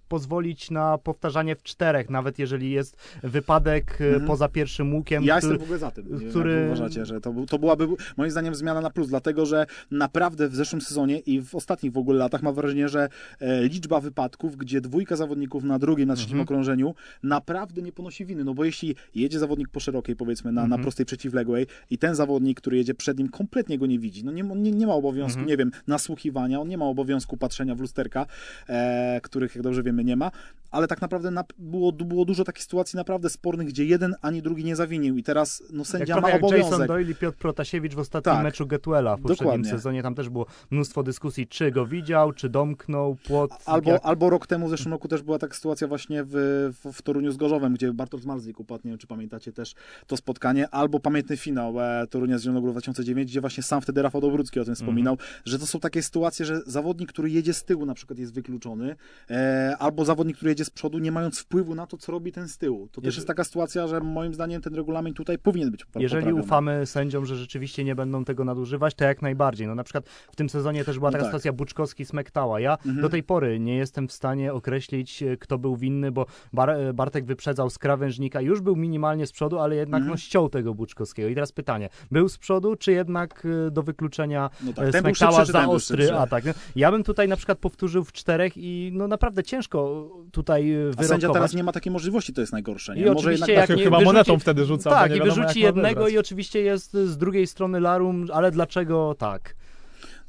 C: pozwolić na powtarzanie w czterech, nawet jeżeli jest wypadek e,
A: Mhm.
C: poza pierwszym łukiem.
A: Ja
C: który-
A: jestem w ogóle za tym. Nie
C: który-
A: uważacie, że to, był- to byłaby moim zdaniem zmiana na plus, dlatego że naprawdę w zeszłym sezonie i w ostatnich w ogóle latach mam wrażenie, że e, liczba wypadków, gdzie dwójka zawodników na drugim, na trzecim
C: Mhm.
A: okrążeniu naprawdę nie ponosi winy. No bo jeśli jedzie zawodnik po szerokiej, powiedzmy, na, na
C: Mhm.
A: prostej przeciwległej i ten zawodnik, który jedzie przed nim, kompletnie go nie widzi, no nie, nie, nie ma obowiązku,
C: Mhm.
A: nie wiem, nasłuchiwania, on nie ma obowiązku patrzenia w lusterka, e, których, jak dobrze wiemy, nie ma. Ale tak naprawdę na, było, było dużo takich sytuacji naprawdę spornych, gdzie jeden ani drugi nie zawinił i teraz no, sędzia
C: jak
A: ma
C: jak
A: obowiązek.
C: Jason Doyle i Piotr Protasiewicz w ostatnim
A: Tak.
C: meczu Getuela w poprzednim
A: Dokładnie.
C: sezonie. Tam też było mnóstwo dyskusji, czy go widział, czy domknął, płot.
A: Albo,
C: jak...
A: albo rok temu, w zeszłym roku też była taka sytuacja właśnie w, w, w Toruniu z Gorzowem, gdzie Bartosz Marzlik upadł, nie wiem czy pamiętacie też to spotkanie, albo pamiętny finał e, Torunia z Zielonogórą 2009, gdzie właśnie sam wtedy Rafał Dobrucki o tym wspominał, że to są takie sytuacje, że zawodnik, który jedzie z tyłu na przykład jest wykluczony, e, albo zawodnik, który jedzie z przodu, nie mając wpływu na to, co robi ten z tyłu. To też
C: Jeżeli-
A: jest taka sytuacja, że moim zdaniem ten regulamin tutaj powinien być popra-
C: Jeżeli
A: poprawiony.
C: ufamy sędziom, że rzeczywiście nie będą tego nadużywać, to jak najbardziej. No na przykład w tym sezonie też była
A: No
C: taka
A: tak.
C: sytuacja Buczkowski-Smektała. Ja
A: Mhm.
C: do tej pory nie jestem w stanie określić, e, kto był winny, bo Bar e, Bartek wyprzedzał z krawężnika, już był minimalnie z przodu, ale jednak
A: Mhm.
C: no, ściął tego Buczkowskiego. I teraz pytanie, był z przodu, czy jednak e, do wykluczenia
A: No tak,
C: Smektała za ostry atak? No, Ja bym tutaj na przykład powtórzył w czterech i no naprawdę ciężko tutaj
A: A
C: wyrokować.
A: sędzia teraz nie ma takiej możliwości, to jest najgorsze. Nie?
C: I oczywiście
A: jednak
C: jak
B: Tak,
C: nie
B: chyba
C: wyrzuci-
B: monetą wtedy rzuca,
C: Tak,
B: nie
C: i wyrzuci jednego i oczywiście jest z drugiej strony Larum, ale dlaczego tak?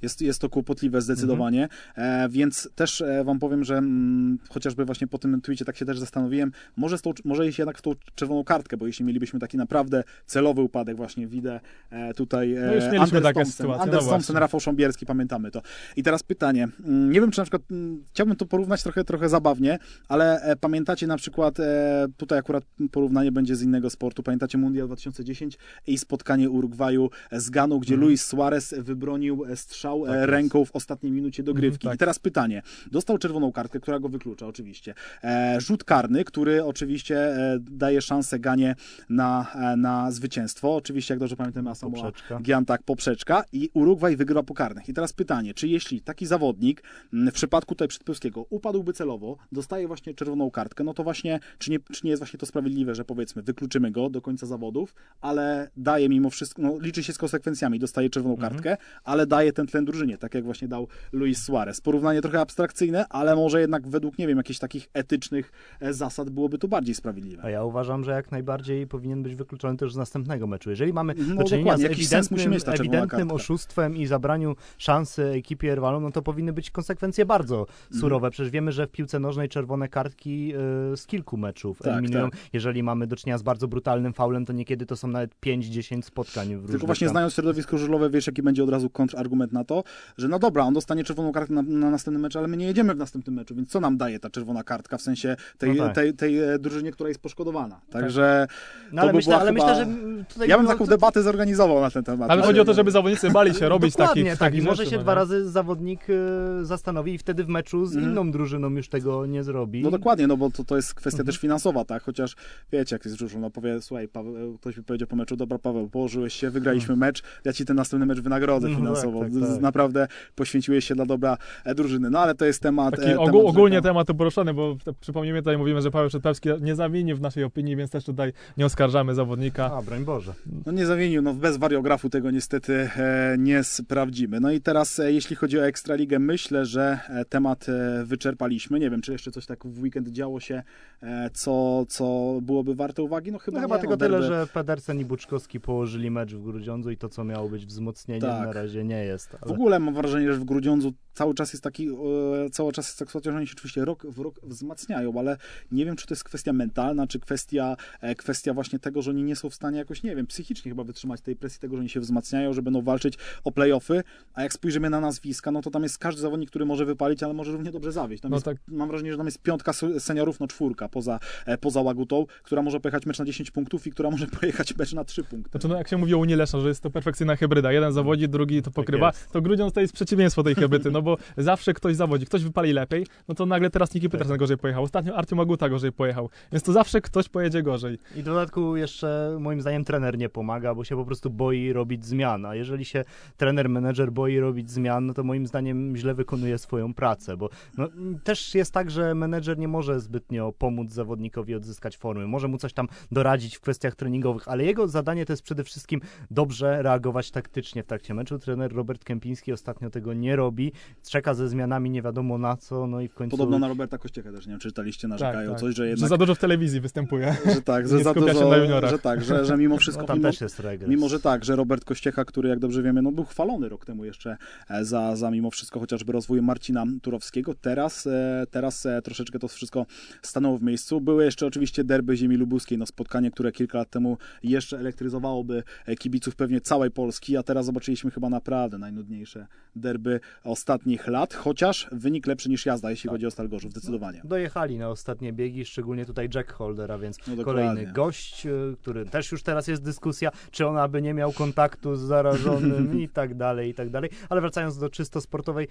A: Jest, jest to kłopotliwe zdecydowanie,
C: Mhm.
A: e, więc też e, wam powiem, że mm, chociażby właśnie po tym tweetie tak się też zastanowiłem, może, z tą, może iść jednak w tą czerwoną kartkę, bo jeśli mielibyśmy taki naprawdę celowy upadek, właśnie widzę e, tutaj e,
B: No już mieliśmy
A: Anders
B: takie
A: Thompson, Anders
B: no
A: Thompson. Rafał Sząbierski, pamiętamy to. I teraz pytanie, mm, nie wiem czy na przykład, mm, chciałbym to porównać trochę, trochę zabawnie, ale e, pamiętacie na przykład, e, tutaj akurat porównanie będzie z innego sportu, pamiętacie Mundial 2010 i spotkanie Urugwaju z Ganą, gdzie Luis Suarez wybronił e,
C: Tak
A: e,
C: jest.
A: ręką w ostatniej minucie dogrywki.
B: Mhm, tak.
A: I teraz pytanie. Dostał czerwoną kartkę, która go wyklucza oczywiście. E, rzut karny, który oczywiście e, daje szansę Ganie na, na zwycięstwo. Oczywiście, jak dobrze pamiętam, Asamoah. Gian tak, poprzeczka i Urugwaj wygrywa po karnych. I teraz pytanie, czy jeśli taki zawodnik m, w przypadku tutaj Przedpełskiego upadłby celowo, dostaje właśnie czerwoną kartkę, no to właśnie, czy nie, czy nie jest właśnie to sprawiedliwe, że powiedzmy wykluczymy go do końca zawodów, ale daje mimo wszystko, no liczy się z konsekwencjami, dostaje czerwoną
C: Mhm.
A: kartkę, ale daje ten tlen drużynie, tak jak właśnie dał Luis Suarez. Porównanie trochę abstrakcyjne, ale może jednak według, nie wiem, jakichś takich etycznych e, zasad byłoby to bardziej sprawiedliwe.
C: A ja uważam, że jak najbardziej powinien być wykluczony też z następnego meczu. Jeżeli mamy
A: No
C: do czynienia z ewidentnym, ewidentnym oszustwem i zabraniu szansy ekipie rywalom, no to powinny być konsekwencje bardzo
A: Mhm.
C: surowe. Przecież wiemy, że w piłce nożnej czerwone kartki y, z kilku meczów
A: Tak,
C: eliminują.
A: tak.
C: Jeżeli mamy do czynienia z bardzo brutalnym faulem, to niekiedy to są nawet 5-10 spotkań w
A: Tylko właśnie
C: tam-
A: znając środowisko żużlowe, wiesz, jaki będzie od razu kontrargument na to, że no dobra, on dostanie czerwoną kartkę na, na następny mecz, ale my nie jedziemy w następnym meczu, więc co nam daje ta czerwona kartka w sensie tej,
C: No tak.
A: tej, tej e, drużynie, która jest poszkodowana. Także
C: No ale,
A: to by
C: myślę, ale
A: chyba-
C: myślę, że mm, tutaj
A: ja bym
C: no,
A: taką
C: to-
A: debatę zorganizował na ten temat.
B: Ale
A: No,
B: chodzi o to, żeby zawodnicy bali się robić takich,
C: tak.
B: takich
C: może
B: rzeczy,
C: się
B: no
C: dwa razy zawodnik y, zastanowi i wtedy w meczu z
A: Mhm.
C: inną drużyną już tego nie zrobi.
A: No dokładnie, no bo to, to jest kwestia
C: Mhm.
A: też finansowa, tak? Chociaż wiecie, jak jest żużlu, no powie, słuchaj, Paweł, ktoś mi powiedział po meczu, dobra Paweł, położyłeś się, wygraliśmy mecz, ja ci ten następny mecz wynagrodzę.
C: No tak,
A: finansowo.
C: tak,
A: Z-
C: tak.
A: Naprawdę poświęciłeś się dla dobra e, drużyny. No ale to jest temat...
B: Taki
A: e,
B: ogół,
A: temat
B: ogólnie
A: rzeka.
B: temat tu poruszony, bo przypomnijmy tutaj, mówimy, że Paweł Przedpewski nie zawinił w naszej opinii, więc też tutaj nie oskarżamy zawodnika.
C: A, broń Boże.
A: No nie zawinił, no bez wariografu tego niestety e, nie sprawdzimy. No i teraz e, jeśli chodzi o Ekstraligę, myślę, że temat e, wyczerpaliśmy. Nie wiem, czy jeszcze coś tak w weekend działo się, e, co, co byłoby warte uwagi? No chyba
C: No
A: nie.
C: chyba
A: no,
C: tylko tyle,
A: derby-
C: że Pedersen i Buczkowski położyli mecz w Grudziądzu i to, co miało być wzmocnieniem,
A: Tak.
C: na razie nie jest.
A: W ogóle mam wrażenie, że w Grudziądzu cały czas jest taki, e, cały czas jest tak sytuacja, że oni się oczywiście rok w rok wzmacniają, ale nie wiem, czy to jest kwestia mentalna, czy kwestia, e, kwestia właśnie tego, że oni nie są w stanie jakoś, nie wiem, psychicznie chyba wytrzymać tej presji tego, że oni się wzmacniają, że będą walczyć o playoffy, a jak spojrzymy na nazwiska, no to tam jest każdy zawodnik, który może wypalić, ale może równie dobrze zawieść. Tam
B: No
A: jest,
B: tak.
A: Mam wrażenie, że tam jest piątka seniorów, no czwórka poza, e, poza Łagutą, która może pojechać mecz na 10 punktów i która może pojechać mecz na 3 punkty.
B: Znaczy, no, jak się mówi o Unii Leszno, że jest to perfekcyjna hybryda. Jeden zawodzi, drugi to pokrywa.
C: jest.
B: to Grudziądz to jest przeciwieństwo tej hybrydy, no bo zawsze ktoś zawodzi, ktoś wypali lepiej, no to nagle teraz Niki Petersen gorzej pojechał. Ostatnio Artiom Aguta gorzej pojechał. Więc to zawsze ktoś pojedzie gorzej.
C: I w dodatku jeszcze moim zdaniem trener nie pomaga, bo się po prostu boi robić zmian. A jeżeli się trener, menedżer boi robić zmian, no to moim zdaniem źle wykonuje swoją pracę, bo no, też jest tak, że menedżer nie może zbytnio pomóc zawodnikowi odzyskać formy. Może mu coś tam doradzić w kwestiach treningowych, ale jego zadanie to jest przede wszystkim dobrze reagować taktycznie w trakcie meczu. Trener Robert Kępik Kępiński ostatnio tego nie robi, czeka ze zmianami nie wiadomo na co, no i w końcu...
A: Podobno na Roberta Kościeka też, nie wiem, czy czytaliście, narzekają
B: tak.
A: coś, że
B: Że
A: jednak...
B: za dużo w telewizji występuje.
A: Że tak, że za dużo, że tak, że, że mimo wszystko,
C: No, tam
A: mimo,
C: też jest regres.
A: mimo że tak, że Robert Kościecha, który jak dobrze wiemy, no był chwalony rok temu jeszcze e, za, za mimo wszystko chociażby rozwój Marcina Turowskiego, teraz, e, teraz e, troszeczkę to wszystko stanęło w miejscu. Były jeszcze oczywiście derby ziemi lubuskiej, no spotkanie, które kilka lat temu jeszcze elektryzowałoby kibiców pewnie całej Polski, a teraz zobaczyliśmy chyba naprawdę najnudniejsze derby ostatnich lat, chociaż wynik lepszy niż jazda, jeśli chodzi o Stal Gorzów, zdecydowanie.
C: Dojechali na ostatnie biegi, szczególnie tutaj Jack Holder, a więc
A: No
C: kolejny gość, y, który też już teraz jest dyskusja, czy on aby nie miał kontaktu z zarażonym i tak dalej, i tak dalej. Ale wracając do czysto sportowej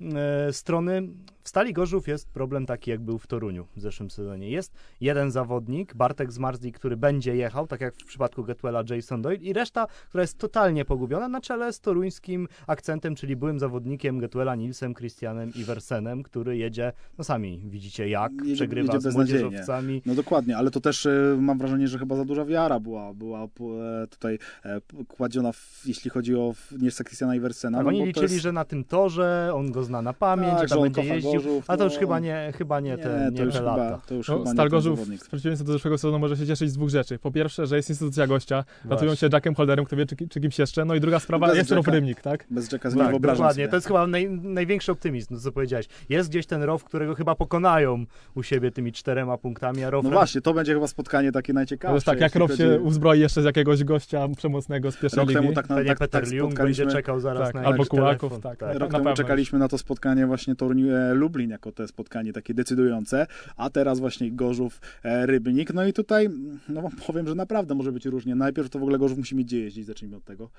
C: e, strony, w Stali Gorzów jest problem taki, jak był w Toruniu w zeszłym sezonie. Jest jeden zawodnik, Bartek Zmarzli, który będzie jechał, tak jak w przypadku Getwella Jason Doyle i reszta, która jest totalnie pogubiona na czele z toruńskim akcentem, czyli byłym zawodnikiem Getwella Nilsem, Christianem Iversenem, który jedzie, no sami widzicie jak,
A: Jedzie-
C: przegrywa
A: jedzie
C: z młodzieżowcami.
A: No dokładnie, ale to też e, mam wrażenie, że chyba za duża wiara była, była e, tutaj e, kładziona, w, jeśli chodzi o Nilsa Christiana Iversena.
C: Tak,
A: no,
C: oni liczyli,
A: jest-
C: że na tym torze on go zna na pamięć,
A: Tak,
C: że będzie jeździł,
A: Gorzów,
C: a to już
A: no.
C: chyba nie, chyba nie te, nie
A: to już
C: te
A: chyba,
C: lata.
A: to już
B: No,
A: chyba nie
B: Stal Gorzów w przeciwieństwie do zeszłego sezonu może się cieszyć z dwóch rzeczy. Po pierwsze, że jest instytucja gościa, ratują się Jackiem Holderem, kto wie czy, czy kimś jeszcze. No i druga sprawa,
A: Bez
B: jest. Rybnik, tak?
A: Bez Jacka
C: Tak,
A: wyobrażam
C: dokładnie.
A: sobie.
C: To jest chyba naj, największy optymizm, no, co powiedziałeś. Jest gdzieś ten row, którego chyba pokonają u siebie tymi czterema punktami, a row
A: No właśnie, to będzie chyba spotkanie takie najciekawsze.
B: To jest tak, jak
A: jeśli
B: Rob
A: chodzi-
B: się uzbroi jeszcze z jakiegoś gościa przemocnego z pierwszej
A: Rok
B: ligi.
A: temu tak, na,
C: pewnie
A: tak,
C: Peter
A: tak
C: Ljung będzie czekał zaraz
B: Tak,
C: na
B: albo Kułaków,
C: telefon.
B: tak.
A: Rok
B: na
A: temu czekaliśmy na to spotkanie właśnie e, Lublin jako to spotkanie takie decydujące, a teraz właśnie Gorzów e, Rybnik. No i tutaj no powiem, że naprawdę może być różnie. Najpierw to w ogóle Gorzów musi mieć gdzie jeździć, zacznijmy od tego,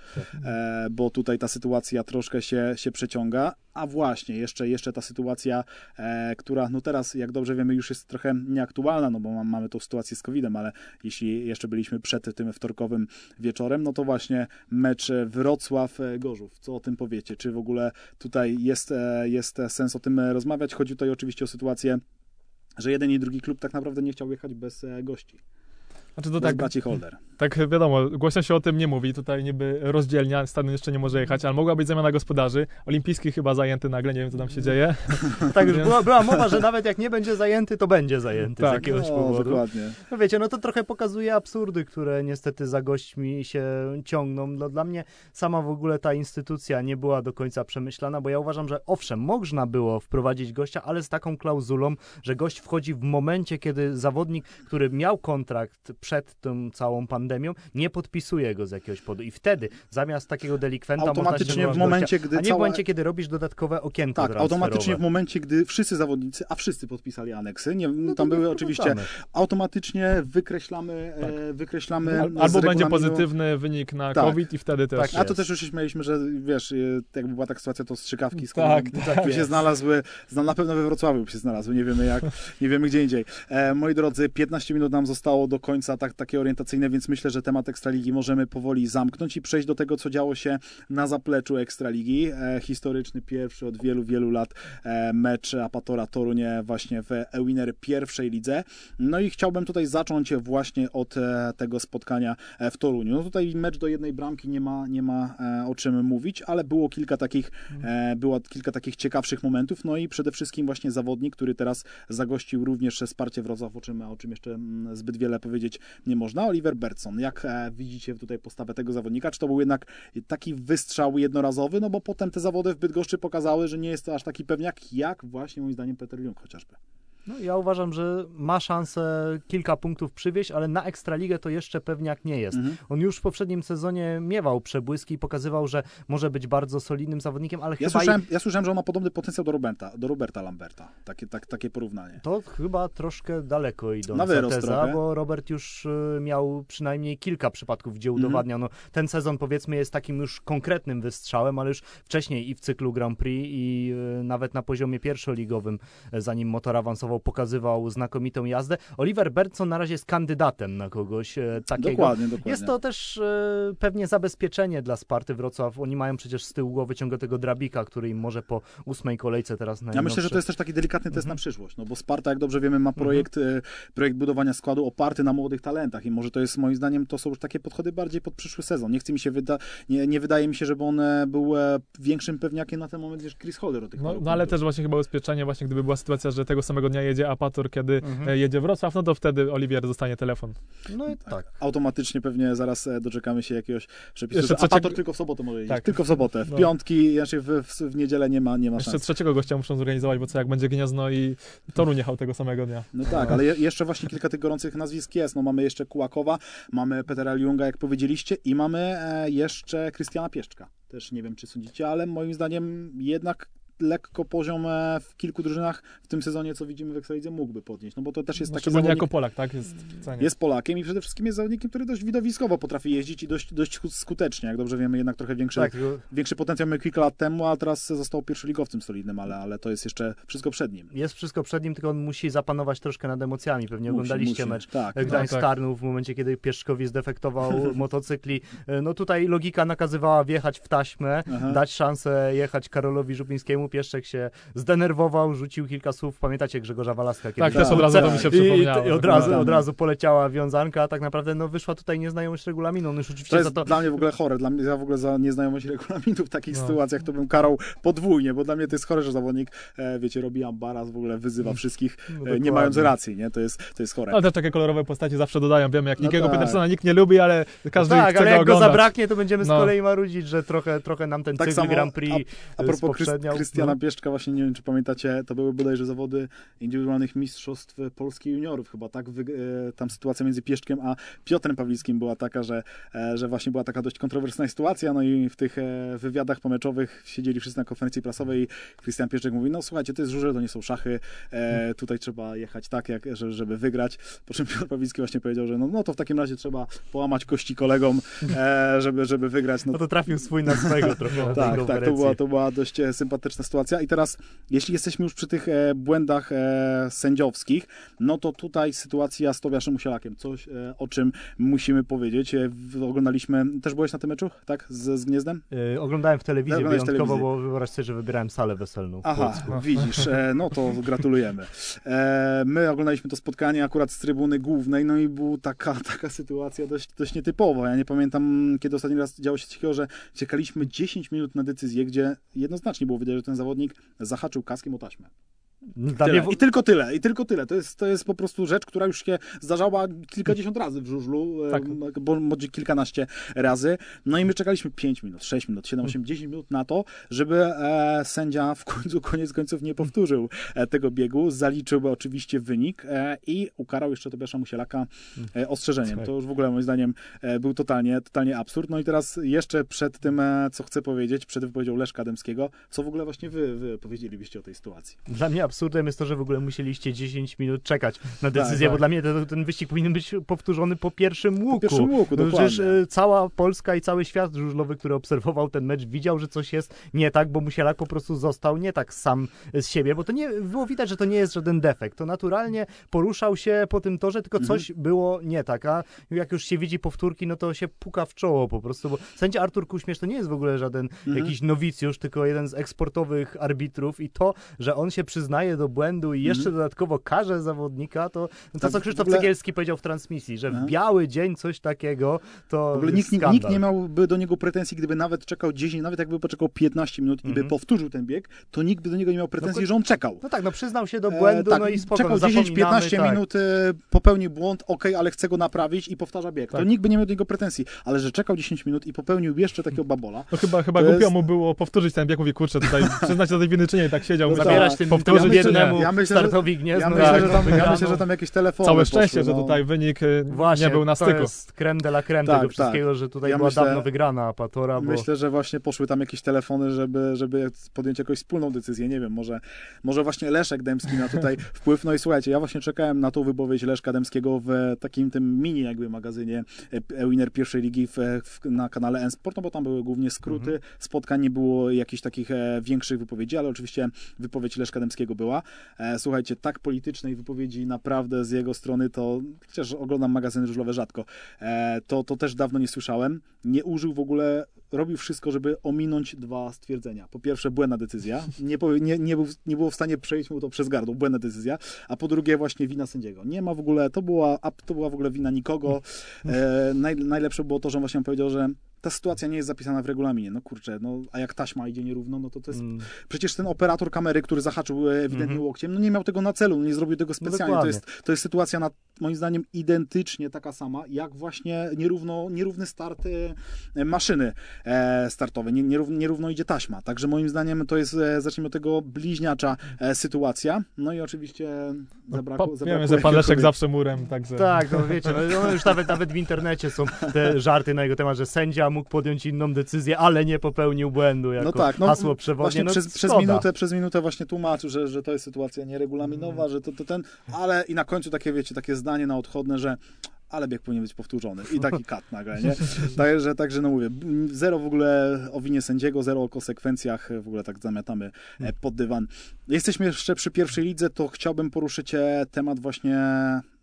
A: e, bo tutaj ta sytuacja troszkę się, się przeciąga, a właśnie jeszcze, jeszcze ta sytuacja, e, która no teraz jak dobrze wiemy już jest trochę nieaktualna, no bo mam, mamy tą sytuację z COVID-em, ale jeśli jeszcze byliśmy przed tym wtorkowym wieczorem, no to właśnie mecz Wrocław-Gorzów. Co o tym powiecie? Czy w ogóle tutaj jest, e, jest sens o tym rozmawiać? Chodzi tutaj oczywiście o sytuację, że jeden i drugi klub tak naprawdę nie chciał jechać bez e, gości.
B: Znaczy to
A: bez
B: tak,
A: braci Holder.
B: Tak wiadomo, głośno się o tym nie mówi, tutaj niby rozdzielnia, stadion jeszcze nie może jechać, ale mogła być zamiana gospodarzy. Olimpijski chyba zajęty nagle, nie wiem co tam się dzieje.
C: Tak już była, była mowa, że nawet jak nie będzie zajęty, to będzie zajęty z
B: Tak.
C: jakiegoś
A: No,
C: powodu.
A: dokładnie.
C: No wiecie, no to trochę pokazuje absurdy, które niestety za gośćmi się ciągną. No, dla mnie sama w ogóle ta instytucja nie była do końca przemyślana, bo ja uważam, że owszem, można było wprowadzić gościa, ale z taką klauzulą, że gość wchodzi w momencie, kiedy zawodnik, który miał kontrakt przed tą całą pandemią, nie podpisuje go z jakiegoś powodu. I wtedy zamiast takiego delikwenta można
A: Automatycznie w momencie,
C: gościa,
A: gdy
C: a nie
A: cała-
C: w momencie, kiedy robisz dodatkowe okienko
A: Tak, automatycznie w momencie, gdy wszyscy zawodnicy, a wszyscy podpisali aneksy, nie,
C: No to
A: tam były oczywiście, automatycznie wykreślamy, e, wykreślamy
B: Al- Albo będzie pozytywny wynik na
A: Tak.
B: COVID i wtedy też.
C: Tak,
A: A to też już się śmialiśmy, że wiesz, e, jakby była taka sytuacja, to strzykawki z
B: Tak,
C: tak
A: by się znalazły, zna- na pewno we Wrocławiu by się znalazły, nie wiemy jak, nie wiemy gdzie indziej. E, moi drodzy, 15 minut nam zostało do końca, tak, takie orientacyjne, więc myślę, że temat Ekstraligi możemy powoli zamknąć i przejść do tego, co działo się na zapleczu Ekstraligi. E, historyczny pierwszy od wielu, wielu lat e, mecz Apatora Torunie właśnie w Ewiner pierwszej lidze. No i chciałbym tutaj zacząć właśnie od e, tego spotkania e, w Toruniu. No tutaj mecz do jednej bramki nie ma, nie ma e, o czym mówić, ale było kilka takich, e, było kilka takich ciekawszych momentów, no i przede wszystkim właśnie zawodnik, który teraz zagościł również wsparcie Wrocław, o czym, o czym jeszcze mm, zbyt wiele powiedzieć nie można. Oliver Jak e, widzicie tutaj postawę tego zawodnika? Czy to był jednak taki wystrzał jednorazowy? No bo potem te zawody w Bydgoszczy pokazały, że nie jest to aż taki pewniak, jak właśnie moim zdaniem Peter Jung chociażby.
C: No, ja uważam, że ma szansę kilka punktów przywieźć, ale na Ekstraligę to jeszcze pewniak nie jest.
A: Mhm.
C: On już w poprzednim sezonie miewał przebłyski i pokazywał, że może być bardzo solidnym zawodnikiem, ale
A: Ja
C: chyba
A: słyszałem, ja słyszałem, że on ma podobny potencjał do Roberta, do Roberta Lamberta. Takie, tak, takie porównanie.
C: to chyba troszkę daleko
A: Na
C: idąca
A: wyrost
C: teza,
A: trochę.
C: bo Robert już y, miał przynajmniej kilka przypadków, gdzie
A: Mhm.
C: udowadniał. No, ten sezon powiedzmy jest takim już konkretnym wystrzałem, ale już wcześniej i w cyklu Grand Prix i y, nawet na poziomie pierwszoligowym, y, zanim motor awansował pokazywał znakomitą jazdę. Oliver Bertson na razie jest kandydatem na kogoś e, takiego.
A: Dokładnie, dokładnie.
C: Jest to też e, pewnie zabezpieczenie dla Sparty Wrocław. Oni mają przecież z tyłu głowy ciągle tego Drabika, który im może po ósmej kolejce teraz na
A: Ja myślę, że to jest też taki delikatny test
C: Mhm.
A: na przyszłość, no bo Sparta, jak dobrze wiemy, ma projekt, e, projekt budowania składu oparty na młodych talentach i może to jest, moim zdaniem, to są już takie podchody bardziej pod przyszły sezon. Nie chce mi się, wyda nie, nie wydaje mi się, żeby on był większym pewniakiem na ten moment niż Chris Holder o tych
B: No, no ale też właśnie chyba ubezpieczenie, właśnie gdyby była sytuacja, że tego samego dnia jedzie Apator, kiedy
C: Mhm.
B: e, jedzie Wrocław, no to wtedy Oliwier dostanie telefon.
C: No i tak.
A: Automatycznie pewnie zaraz e, doczekamy się jakiegoś przepisu,
B: Jeszcze
A: Apator tylko w sobotę może jeździć.
B: Tak.
A: Tylko w sobotę. W
B: No.
A: piątki, znaczy w, w, w niedzielę nie ma, nie ma
B: Jeszcze
A: szans.
B: trzeciego gościa muszą zorganizować, bo co jak będzie Gniezno i Toruń jechał tego samego dnia.
A: No tak, ale je, jeszcze właśnie kilka tych gorących nazwisk jest. No mamy jeszcze Kułakowa, mamy Petera Ljunga, jak powiedzieliście, i mamy e, jeszcze Krystiana Pieszczka. Też nie wiem, czy sądzicie, ale moim zdaniem jednak lekko poziom e, w kilku drużynach w tym sezonie, co widzimy w Ekstralidze, mógłby podnieść. No bo to też jest
B: No,
A: taki zawodnik,
B: jako Polak, tak? Jest
A: jest Polakiem i przede wszystkim jest zawodnikiem, który dość widowiskowo potrafi jeździć i dość, dość skutecznie. Jak dobrze wiemy, jednak trochę większy,
C: Tak,
A: większy potencjał miał kilka lat temu, a teraz został pierwszoligowcem solidnym, ale, ale to jest jeszcze wszystko przed nim.
C: jest wszystko przed nim, tylko on musi zapanować troszkę nad emocjami. Pewnie
A: Musi,
C: oglądaliście
A: musi.
C: mecz
A: Tak,
C: Gdańsk
B: tak.
C: Tarnów w momencie, kiedy Pieszczkowi zdefektował motocykli. E, No tutaj logika nakazywała wjechać w taśmę,
A: Aha.
C: dać szansę jechać Karolowi Żupińskiemu. Pieszczek się zdenerwował, rzucił kilka słów. Pamiętacie Grzegorza Walaska? kiedy
B: Tak,
A: też od razu to mi
B: się
C: I-
B: przypomniało.
C: I od razu,
A: Tak.
C: od razu poleciała wiązanka, a tak naprawdę no, wyszła tutaj nieznajomość regulaminu. On już
A: To
C: oczywiście
A: jest
C: za to...
A: dla mnie w ogóle chore. Dla mnie, ja w ogóle za nieznajomość regulaminu w takich
B: No.
A: sytuacjach to bym karał podwójnie, bo dla mnie to jest chore, że zawodnik, e, wiecie, robi ambaraz, w ogóle wyzywa wszystkich,
C: No,
A: e, nie
C: dokładnie.
A: mając racji, nie? To jest, to jest chore.
B: Ale też takie kolorowe postacie zawsze dodają. Wiemy, jak
A: No
B: Nikiego
A: tak.
B: Petersona nikt nie lubi, ale każdy
C: tak,
B: chce
C: ale
B: go
C: jak go
B: oglądać.
C: zabraknie, to będziemy z
B: No.
C: kolei marudzić, że trochę, trochę nam ten
A: Tak
C: cykl
A: samo
C: Grand Prix
A: A
C: y,
A: propos. Krystiana
C: No.
A: Pieszczka, właśnie nie wiem, czy pamiętacie, to były bodajże zawody indywidualnych mistrzostw Polski juniorów, chyba tak, e, tam sytuacja między Pieszczkiem a Piotrem Pawlickim była taka, że, e, że właśnie była taka dość kontrowersyjna sytuacja, no i w tych e, wywiadach pomeczowych siedzieli wszyscy na konferencji prasowej. I Krystian Pieszczek mówi, no słuchajcie, to jest żurze, to nie są szachy, e, tutaj trzeba jechać tak, jak, żeby, wygrać, po czym Piotr Pawlicki właśnie powiedział, że no, no to w takim razie trzeba połamać kości kolegom, żeby, żeby wygrać, no
C: No to trafił swój na swego trochę
A: tak, tak, to była, to była dość e, sympatyczna sytuacja. I teraz, jeśli jesteśmy już przy tych e, błędach e, sędziowskich, no to tutaj sytuacja z Tobiaszem Musielakiem, coś e, o czym musimy powiedzieć. E, oglądaliśmy, też byłeś na tym meczu, tak, z, z Gniezdem?
C: Y, oglądałem w telewizji
A: Oglądałeś
C: wyjątkowo,
A: telewizji.
C: bo wyobraź sobie, że wybierałem salę weselną
A: Aha,
C: Płocku.
A: widzisz, e, no to gratulujemy. E, my oglądaliśmy to spotkanie akurat z trybuny głównej, no i była taka, taka sytuacja dość, dość nietypowa. Ja nie pamiętam, kiedy ostatni raz działo się takiego, że czekaliśmy 10 minut na decyzję, gdzie jednoznacznie było widać, że ten zawodnik zahaczył kaskiem o taśmę. Tyle.
C: w-
A: I tylko tyle, i tylko tyle. To jest, to jest po prostu rzecz, która już się zdarzała kilkadziesiąt razy w żużlu,
B: Tak.
A: tak. bo może kilkanaście razy. No i my czekaliśmy 5 minut, 6 minut, 7, 8, 10 minut na to, żeby e, sędzia w końcu, koniec końców nie powtórzył e, tego biegu, zaliczył oczywiście wynik e, i ukarał jeszcze Tobiasza Musielaka e, ostrzeżeniem.
B: Tak.
A: To już w ogóle moim zdaniem e, był totalnie, totalnie absurd. No i teraz jeszcze przed tym, e, co chcę powiedzieć, przed wypowiedzią Leszka Dębskiego, co w ogóle właśnie wy, wy powiedzielibyście o tej sytuacji?
C: Dla mnie absurdem jest to, że w ogóle musieliście 10 minut czekać na decyzję,
A: tak.
C: bo dla mnie ten, ten wyścig powinien być powtórzony po pierwszym łuku.
A: Po pierwszym łuku,
C: No
A: dokładnie.
C: Przecież e, cała Polska i cały świat żużlowy, który obserwował ten mecz, widział, że coś jest nie tak, bo Musielak po prostu został nie tak sam z siebie, bo to nie było widać, że to nie jest żaden defekt. To naturalnie poruszał się po tym torze, tylko
A: Mhm.
C: coś było nie tak. A jak już się widzi powtórki, no to się puka w czoło po prostu, bo sędzia Artur Kuśmierz to nie jest w ogóle żaden
A: Mhm.
C: jakiś nowicjusz, tylko jeden z eksportowych arbitrów i to, że on się przyznaje do błędu i jeszcze dodatkowo karze zawodnika, to, to
A: Tak,
C: co Krzysztof
A: ogóle-
C: Cegielski powiedział w transmisji, że w biały dzień coś takiego, to
A: W ogóle nikt,
C: skandal.
A: nikt nie miałby do niego pretensji, gdyby nawet czekał 10, nawet jakby poczekał 15 minut i by
C: Mhm.
A: powtórzył ten bieg, to nikt by do niego nie miał pretensji,
C: No,
A: że on czekał.
C: No tak, no przyznał się do
A: E,
C: błędu,
A: tak,
C: no i spoko,
A: czekał
C: no,
A: 10-15
C: zapominamy,
A: minut, e, popełnił błąd, ok, ale chce go naprawić i powtarza bieg. To
B: Tak.
A: nikt by nie miał do niego pretensji, ale że czekał 10 minut i popełnił jeszcze takiego babola,
B: No chyba, chyba
A: To
B: głupio
A: jest-
B: mu było powtórzyć ten bieg, mówi, kurczę, tutaj przyznać się do tej winy, czy nie, i tak siedział,
A: No
C: tym,
B: powtórzyć.
C: Biednemu
A: Ja myślę, że-
C: startowi Gniezno.
A: ja myślę,
C: tak
A: że tam, ja myślę, że tam jakieś telefony
B: Całe szczęście,
A: poszły,
B: że
A: no.
B: tutaj wynik y,
C: Właśnie,
B: nie był na
C: to
B: styku.
C: jest creme de la creme
A: Tak,
C: tego wszystkiego,
A: tak.
C: że tutaj
A: Ja
C: była
A: myślę-
C: dawno wygrana Apatora, bo...
A: Myślę, że właśnie poszły tam jakieś telefony, żeby, żeby podjąć jakąś wspólną decyzję. Nie wiem, może, może właśnie Leszek Dębski ma tutaj wpływ. No i słuchajcie, ja właśnie czekałem na tą wypowiedź Leszka Dębskiego w takim tym mini jakby magazynie e, Winner pierwszej ligi w, w, na kanale N-Sport, no bo tam były głównie skróty spotkań, nie było jakichś takich e, większych wypowiedzi, ale oczywiście wypowiedź Leszka Dębskiego była. E, słuchajcie, tak politycznej wypowiedzi naprawdę z jego strony to, chociaż oglądam magazyny żużlowe rzadko, e, to, to też dawno nie słyszałem. Nie użył w ogóle robił wszystko, żeby ominąć dwa stwierdzenia. Po pierwsze, błędna decyzja. Nie, nie, nie, był, nie było w stanie przejść mu to przez gardło. Błędna decyzja. A po drugie, właśnie wina sędziego. Nie ma w ogóle, to była, to była w ogóle wina nikogo. E, naj, najlepsze było to, że właśnie powiedział, że ta sytuacja nie jest zapisana w regulaminie. No kurczę, no a jak taśma idzie nierówno, no to to jest... Mm. Przecież ten operator kamery, który zahaczył e, ewidentnie mm -hmm. łokciem, no nie miał tego na celu, no nie zrobił tego no specjalnie. No to, jest, to jest sytuacja, na, moim zdaniem, identycznie taka sama, jak właśnie nierówno, nierówny start e, maszyny e, startowej. Nie, nierówno, nierówno idzie taśma. Także moim zdaniem to jest, e, zacznijmy od tego, bliźniacza e, sytuacja. No i oczywiście zabrakło... No,
B: zabrakło wiemy, że pan Leszek zawsze murem, także...
C: Tak, no wiecie, no, już nawet, nawet w internecie są te żarty na jego temat, że sędzia mógł podjąć inną decyzję, ale nie popełnił błędu jako no tak, no, hasło przewodnie.
A: No,
C: przez,
A: przez, minutę, przez minutę właśnie tłumaczył, że, że to jest sytuacja nieregulaminowa, mm. że to, to ten, ale i na końcu takie, wiecie, takie zdanie na odchodne, że ale bieg powinien być powtórzony. I taki kat nagle, nie? Także, także no mówię, zero w ogóle o winie sędziego, zero o konsekwencjach, w ogóle tak zamiatamy e, pod dywan. Jesteśmy jeszcze przy pierwszej lidze, to chciałbym poruszyć e, temat właśnie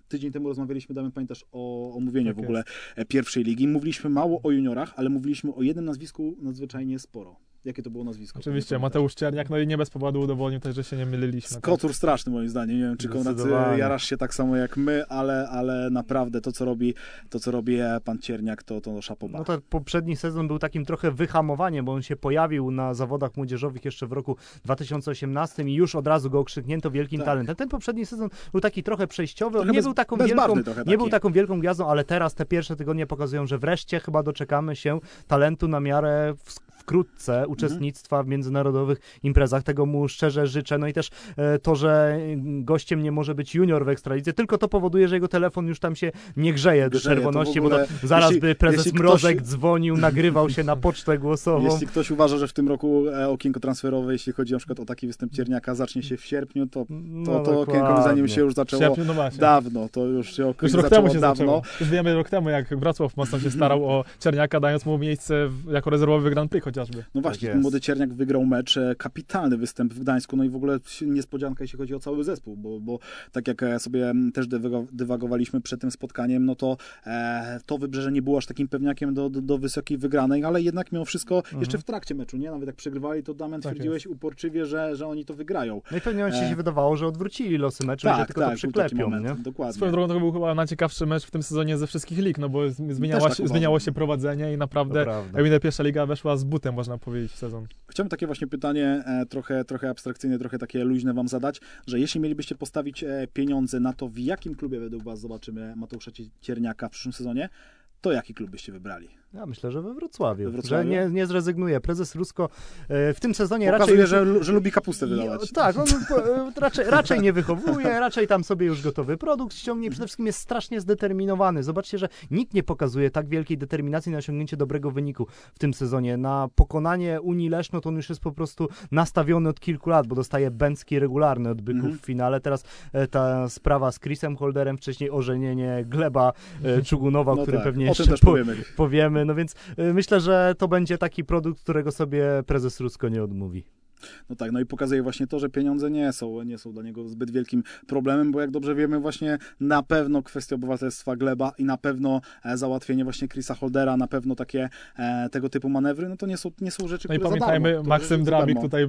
A: tydzień temu rozmawialiśmy, Damian, pamiętasz, o omówieniu tak w ogóle jest. pierwszej ligi. Mówiliśmy mało o juniorach, ale mówiliśmy o jednym nazwisku nadzwyczajnie sporo. Jakie to było nazwisko?
B: Oczywiście, Mateusz Czerniak, no i nie bez powodu udowodnił też, że się nie myliliśmy.
A: Skotur tak? straszny moim zdaniem, nie wiem, czy Konrad jarasz się tak samo jak my, ale, ale naprawdę to, co robi, to, co robi pan Cierniak, to, to szapoba.
C: No to poprzedni sezon był takim trochę wyhamowaniem, bo on się pojawił na zawodach młodzieżowych jeszcze w roku 2018 i już od razu go okrzyknięto wielkim tak. talentem. Ten poprzedni sezon był taki trochę przejściowy, trochę on nie, bez, był taką wielką, nie był taką wielką gwiazdą, ale teraz te pierwsze tygodnie pokazują, że wreszcie chyba doczekamy się talentu na miarę w wkrótce uczestnictwa w międzynarodowych imprezach. Tego mu szczerze życzę. No i też e, to, że gościem nie może być junior w Ekstralidze, tylko to powoduje, że jego telefon już tam się nie grzeje do czerwoności, ogóle, bo to zaraz jeśli, by prezes Mrozek ktoś... dzwonił, nagrywał się na pocztę głosową.
A: Jeśli ktoś uważa, że w tym roku e, okienko transferowe, jeśli chodzi na przykład o taki występ Cierniaka, zacznie się w sierpniu, to to, no, to okienko zanim się już zaczęło sierpniu, no dawno. To już się
B: już rok temu się dawno. Zaczęło. Już wiemy rok temu, jak Wrocław mocno się starał o Czerniaka, dając mu miejsce jako rezerwowy Grand Prix chociażby.
A: No właśnie, tak młody Cierniak wygrał mecz, kapitalny występ w Gdańsku, no i w ogóle niespodzianka, jeśli chodzi o cały zespół, bo, bo tak jak e, sobie też dywagowaliśmy przed tym spotkaniem, no to e, to Wybrzeże nie było aż takim pewniakiem do, do, do wysokiej wygranej, ale jednak mimo wszystko mhm. jeszcze w trakcie meczu, nie? Nawet jak przegrywali, to Damian tak twierdziłeś jest. uporczywie, że, że oni to wygrają.
C: No i pewnie e... się wydawało, że odwrócili losy meczu, tak, że tylko tak, to przyklepią, moment, nie?
B: Dokładnie. Swoją drogą to był chyba najciekawszy mecz w tym sezonie ze wszystkich lig, no bo zmieniała tak zmieniało się prowadzenie i naprawdę Emile pierwsza liga weszła z butem, można powiedzieć, w sezon.
A: Chciałbym takie właśnie pytanie, e, trochę, trochę abstrakcyjne, trochę takie luźne wam zadać, że jeśli mielibyście postawić e, pieniądze na to, w jakim klubie według was zobaczymy Mateusza Cierniaka w przyszłym sezonie, to jaki klub byście wybrali?
C: Ja myślę, że we Wrocławiu, we Wrocławiu? że nie, nie zrezygnuje. Prezes Rusko e, w tym sezonie
A: Pokazuje,
C: raczej...
A: że, że lubi kapustę wydawać.
C: Tak, on e, raczej, raczej nie wychowuje, raczej tam sobie już gotowy produkt ściągnie. Przede wszystkim jest strasznie zdeterminowany. Zobaczcie, że nikt nie pokazuje tak wielkiej determinacji na osiągnięcie dobrego wyniku w tym sezonie. Na pokonanie Unii Leszno to on już jest po prostu nastawiony od kilku lat, bo dostaje bęcki regularny od byków mm w finale. Teraz e, ta sprawa z Chrisem Holderem, wcześniej ożenienie Gleba Czugunowa, no o którym tak. pewnie jeszcze po, powiemy. No więc y, myślę, że to będzie taki produkt, którego sobie prezes Rusko nie odmówi.
A: No tak, no i pokazuje właśnie to, że pieniądze nie są, nie są dla niego zbyt wielkim problemem, bo jak dobrze wiemy, właśnie na pewno kwestia obywatelstwa Gleba i na pewno e, załatwienie właśnie Chrisa Holdera, na pewno takie e, tego typu manewry, no to nie są, nie są rzeczy,
B: no które No i pamiętajmy, Maksym Drabik tutaj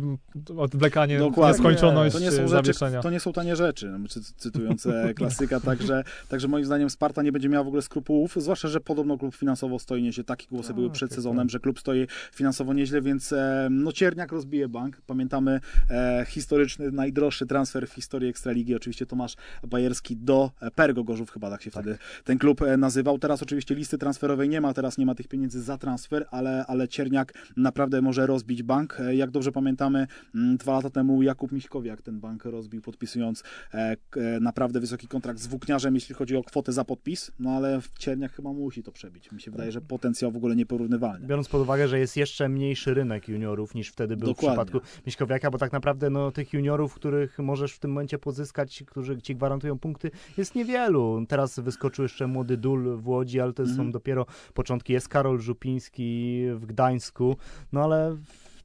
B: odwlekanie, Dokładnie. nieskończoność to nie są rzeczy,
A: To nie są tanie rzeczy, no, cy, cytując klasyka, także, także moim zdaniem Sparta nie będzie miała w ogóle skrupułów, zwłaszcza, że podobno klub finansowo stoi nieźle, takie głosy były przed sezonem, tak. że klub stoi finansowo nieźle, więc e, no Cierniak rozbije bank, Pamiętamy e, historyczny, najdroższy transfer w historii Ekstraligi, oczywiście Tomasz Bajerski do Pergo Gorzów, chyba tak się tak. wtedy ten klub e, nazywał. Teraz oczywiście listy transferowej nie ma, teraz nie ma tych pieniędzy za transfer, ale, ale Cierniak naprawdę może rozbić bank. E, jak dobrze pamiętamy, mm, dwa lata temu Jakub Miśkowiak ten bank rozbił, podpisując e, naprawdę wysoki kontrakt z włókniarzem, jeśli chodzi o kwotę za podpis, no ale w Cierniak chyba musi to przebić. Mi się wydaje, że potencjał w ogóle nieporównywalny.
C: Biorąc pod uwagę, że jest jeszcze mniejszy rynek juniorów niż wtedy był Dokładnie. w przypadku Miśkowiaka, bo tak naprawdę no, tych juniorów, których możesz w tym momencie pozyskać, którzy ci gwarantują punkty, jest niewielu. Teraz wyskoczył jeszcze młody Dul w Łodzi, ale to mm. są mhm. dopiero początki. Jest Karol Żupiński w Gdańsku, no ale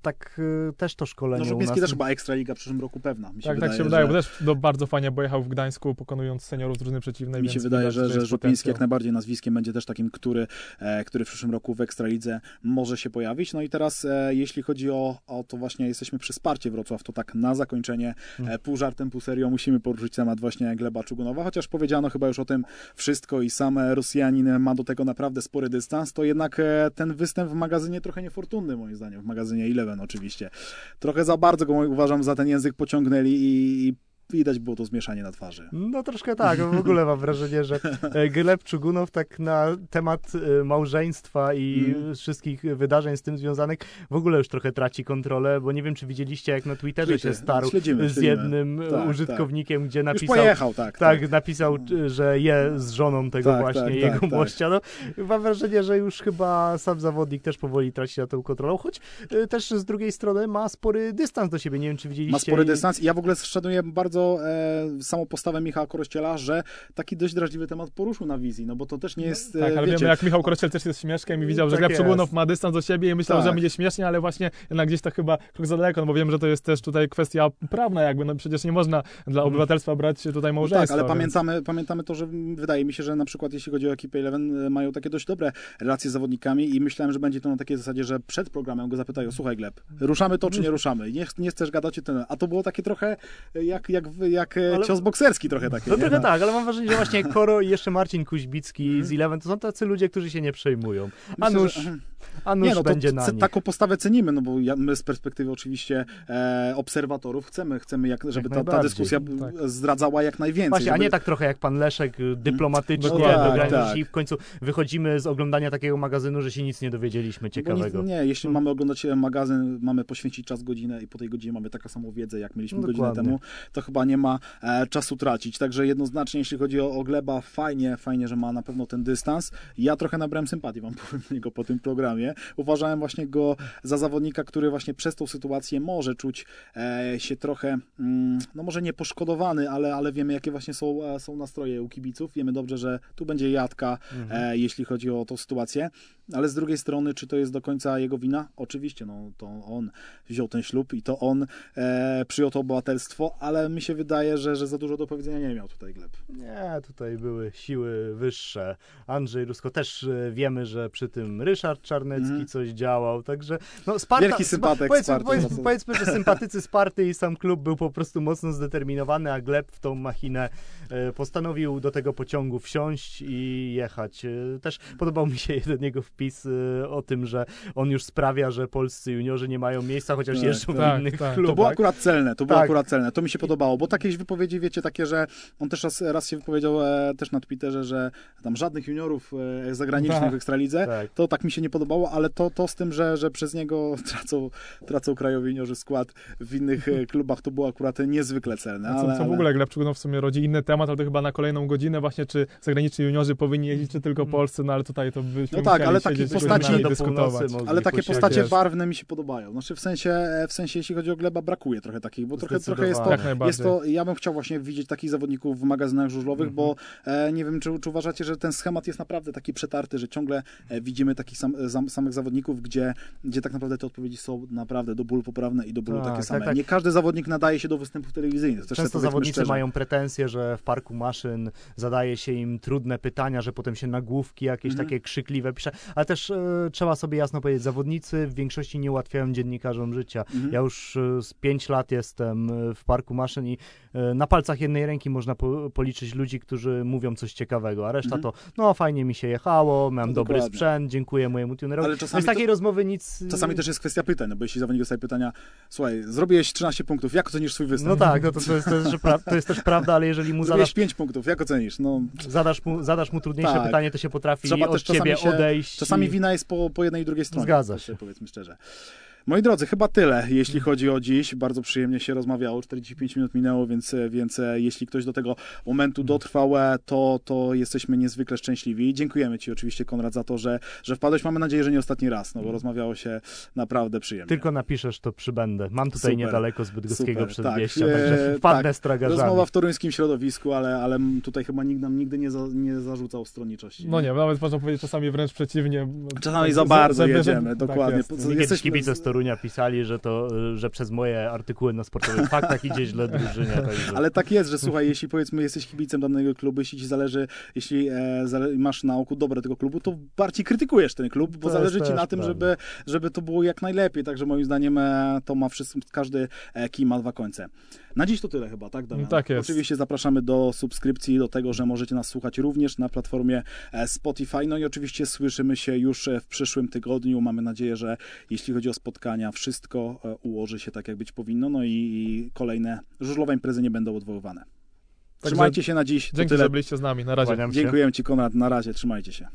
C: tak y, też to szkolenie
A: No Żupiński
C: nas...
A: też chyba Ekstraliga w przyszłym roku pewna. Mi się
B: Tak,
A: wydaje,
B: tak się wydaje,
A: że...
B: bo też no, bardzo fajnie pojechał w Gdańsku, pokonując seniorów z drużyny przeciwnej.
A: Mi się wydaje,
B: widać,
A: że, że
B: potencjał.
A: jak najbardziej nazwiskiem będzie też takim, który, e, który w przyszłym roku w Ekstralidze może się pojawić. No i teraz, e, jeśli chodzi o, o to właśnie, jesteśmy przy Sparcie Wrocław, to tak na zakończenie, e, pół żartem, pół serio, musimy poruszyć temat właśnie Gleba Czugunowa, chociaż powiedziano chyba już o tym wszystko i sam Rosjanin ma do tego naprawdę spory dystans, to jednak e, ten występ w magazynie trochę niefortunny moim zdaniem, w magazynie Eleven oczywiście. Trochę za bardzo go uważam za ten język pociągnęli i, i widać było to zmieszanie na twarzy.
C: No troszkę tak, w ogóle mam wrażenie, że e, Gleb Czugunow tak na temat e, małżeństwa i
A: Mhm.
C: wszystkich wydarzeń z tym związanych w ogóle już trochę traci kontrolę, bo nie wiem, czy widzieliście, jak na Twitterze
A: Twitter,
C: się starł
A: śledzimy,
C: z jednym e,
A: Tak,
C: użytkownikiem, gdzie
A: Już
C: napisał...
A: pojechał, tak.
C: Tak, napisał, czy- że je z żoną tego
A: Tak,
C: właśnie,
A: tak,
C: jego
A: tak, tak.
C: mościa. No, mam wrażenie, że już chyba sam zawodnik też powoli traci na tą kontrolą, choć e, też z drugiej strony ma spory dystans do siebie. Nie wiem, czy widzieliście.
A: Ma spory dystans i ja w ogóle szanuję bardzo e, samą postawę Michała Korościela, że taki dość drażliwy temat poruszył na wizji, no bo to też nie jest,
B: Tak,
A: e,
B: ale
A: wiecie,
B: wiemy, jak Michał Korosiel też jest śmieszkiem i widział, że
C: Tak.
B: Czugunow ma dystans do siebie i myślał,
A: Tak.
B: że będzie śmiesznie, ale właśnie jednak gdzieś tak chyba krok za daleko, no bo wiem, że to jest też tutaj kwestia prawna jakby, no przecież nie można dla obywatelstwa brać tutaj
A: Mhm. No
B: małżeństwa.
A: tak, ale pamiętamy, pamiętamy to, że wydaje mi się, że na przykład jeśli chodzi o ekipę Eleven, e, mają takie dość dobre relacje z zawodnikami i myślałem, że będzie to na takiej zasadzie, że przed programem go zapytają, słuchaj Gleb, ruszamy to czy nie ruszamy? Nie, nie chcesz gadać o tym. A to było takie trochę e, jak, jak, jak e,
C: Ale-
A: cios bokserski trochę takie.
C: No
A: nie?
C: trochę tak, ale mam wrażenie, że właśnie Koro i jeszcze Marcin Kuźbicki z Eleven to są tacy ludzie, którzy się nie przejmują. A nuż,
A: że-
C: a
A: Nie, no to
C: będzie
A: c-
C: na nich.
A: taką postawę cenimy, no bo ja, my z perspektywy oczywiście e, obserwatorów chcemy, chcemy jak, żeby ta, ta
C: najbardziej,
A: dyskusja
B: tak.
A: zdradzała jak najwięcej.
C: Właśnie, a
A: żeby...
C: nie tak trochę jak pan Leszek, y, dyplomatycznie
A: No
C: no
A: tak, tak.
C: i w końcu wychodzimy z oglądania takiego magazynu, że się nic nie dowiedzieliśmy
A: Bo
C: ciekawego.
A: Nic, nie, jeśli mamy oglądać e, magazyn, mamy poświęcić czas, godzinę i po tej godzinie mamy taką samą wiedzę, jak mieliśmy
C: No
A: godzinę temu, to chyba nie ma e, czasu tracić. Także jednoznacznie, jeśli chodzi o, o Gleba, fajnie, fajnie, że ma na pewno ten dystans. Ja trochę nabrałem sympatii, wam powiem, niego po tym programie. Uważałem właśnie go za zawodnika, który właśnie przez tą sytuację może czuć e, się trochę, mm, no może nie poszkodowany, ale, ale wiemy, jakie właśnie są, e, są nastroje u kibiców. Wiemy dobrze, że tu będzie jadka, e, jeśli chodzi o tą sytuację. Ale z drugiej strony, czy to jest do końca jego wina? Oczywiście, no to on wziął ten ślub i to on e, przyjął to obywatelstwo, ale mi się wydaje, że, że za dużo do powiedzenia nie miał tutaj Gleb.
C: Nie, tutaj były siły wyższe. Andrzej Rusko też y, wiemy, że przy tym Ryszard Czarnecki
A: Mhm.
C: coś działał, także no Sparta,
A: Wielki sympatek
C: powiedzmy,
A: Sparty,
C: powiedzmy,
A: mocno.
C: powiedzmy, że sympatycy Sparty i sam klub był po prostu mocno zdeterminowany, a Gleb w tą machinę e, postanowił do tego pociągu wsiąść i jechać. E, Też podobał mi się jeden jego wpis e, o tym, że on już sprawia, że polscy juniorzy nie mają miejsca, chociaż
A: Tak,
C: jeżdżą
B: tak,
C: w innych
B: tak. To
C: klubach.
A: To było akurat celne, to było
C: Tak.
A: akurat celne, to mi się podobało, bo takie wypowiedzi, wiecie, takie, że on też raz, raz się wypowiedział e, też na Twitterze, że tam żadnych juniorów e, zagranicznych
B: Tak.
A: w Ekstralidze,
C: Tak.
A: to tak mi się nie podobało, ale to, to z tym, że, że przez niego tracą, tracą krajowi juniorzy skład w innych e, klubach, to było akurat niezwykle celne.
B: Co,
A: Ale,
B: co w
A: ale-
B: ogóle Gleb Czugunow w sumie rodzi inny temat, ale to chyba na kolejną godzinę właśnie, czy zagraniczni juniorzy powinni jeździć, czy tylko polscy, no ale tutaj to byśmy
A: No tak, ale takich
B: siedzieć
A: postaci-
B: dyskutować.
A: Ale takie postacie
B: jest.
A: barwne mi się podobają. Znaczy w sensie, w sensie jeśli chodzi o Gleba, brakuje trochę takich, bo trochę, trochę jest to, jest to, ja bym chciał właśnie widzieć takich zawodników w magazynach żużlowych, bo e, nie wiem, czy, czy uważacie, że ten schemat jest naprawdę taki przetarty, że ciągle e, widzimy takich sam, sam, samych zawodników, gdzie, gdzie tak naprawdę te odpowiedzi są naprawdę do bólu poprawne i do bólu
C: Tak,
A: takie
C: tak,
A: same.
C: tak.
A: Nie każdy zawodnik nadaje się do występów telewizyjnych. Też sobie
C: Często zawodnicy
A: szczerze.
C: mają pretensje, że w parku maszyn zadaje się im trudne pytania, że potem się nagłówki jakieś
A: Mhm.
C: takie krzykliwe pisze, ale też e, trzeba sobie jasno powiedzieć, zawodnicy w większości nie ułatwiają dziennikarzom życia.
A: Mhm.
C: Ja już e, z 5 lat jestem e, w parku maszyn i e, na palcach jednej ręki można po, policzyć ludzi, którzy mówią coś ciekawego, a reszta
A: Mhm.
C: to, no fajnie mi się jechało, mam
A: No
C: dobry
A: dokładnie.
C: sprzęt, dziękuję mojemu tunerowi.
A: Ale czasami
C: z takiej
A: to-
C: rozmowy nic...
A: Czasami też jest kwestia pytań, no bo jeśli zawodnik dostaje pytania, słuchaj, zrobiłeś 13 punktów, jak ocenisz swój występ?
C: No tak, no to, to, jest, to, jest, to jest też prawda, ale jeżeli mu zadasz
A: 5 punktów, jak ocenisz? No,
C: zadasz mu, zadasz mu trudniejsze
A: Tak.
C: pytanie, to się potrafi
A: Trzeba
C: od ciebie
A: się-
C: odejść.
A: Czasami
C: i-
A: wina jest po, po jednej i drugiej stronie.
C: Zgadza
A: tak
C: się.
A: Powiedzmy szczerze. Moi drodzy, chyba tyle, jeśli chodzi o dziś. Bardzo przyjemnie się rozmawiało. 45 minut minęło, więc, więc e, jeśli ktoś do tego momentu dotrwał, e, to, to jesteśmy niezwykle szczęśliwi. Dziękujemy Ci oczywiście, Konrad, za to, że, że wpadłeś. Mamy nadzieję, że nie ostatni raz, no bo rozmawiało się naprawdę przyjemnie.
C: Tylko napiszesz, to przybędę. Mam tutaj
A: Super.
C: niedaleko Zbytgockiego
A: Super,
C: przedmieścia,
A: tak.
C: także
A: E,
C: wpadnę
A: tak.
C: z tragarzami.
A: Rozmowa w toruńskim środowisku, ale, ale tutaj chyba nikt nam nigdy nie, za, nie zarzucał stronniczości.
B: No nie, nawet można powiedzieć czasami wręcz przeciwnie.
A: Czasami
B: Tak,
A: za
B: z-
A: bardzo jedziemy,
B: tak
A: dokładnie.
B: jest.
A: Po-
C: Torunia pisali, że to, y, że przez moje artykuły na sportowych faktach idzie źle drużynie. Także...
A: Ale tak jest, że słuchaj, jeśli powiedzmy jesteś kibicem danego klubu, jeśli ci zależy, jeśli e, zale, masz na oku dobre tego klubu, to bardziej krytykujesz ten klub, bo
C: To
A: zależy ci na tym,
C: prawda.
A: żeby, żeby to było jak najlepiej. Także moim zdaniem e, to ma wszystko, każdy e, kij ma dwa końce. Na dziś to tyle chyba, tak? Damian?
B: Tak jest.
A: Oczywiście zapraszamy do subskrypcji, do tego, że możecie nas słuchać również na platformie e, Spotify. No i oczywiście słyszymy się już e, w przyszłym tygodniu. Mamy nadzieję, że jeśli chodzi o spotkania, wszystko e, ułoży się tak, jak być powinno. No i, i kolejne żużlowe imprezy nie będą odwoływane. Trzymajcie się na dziś.
B: Dzięki,
A: tyle.
B: że byliście z nami. Na razie.
A: Dziękuję Ci, Konrad. Na razie. Trzymajcie się.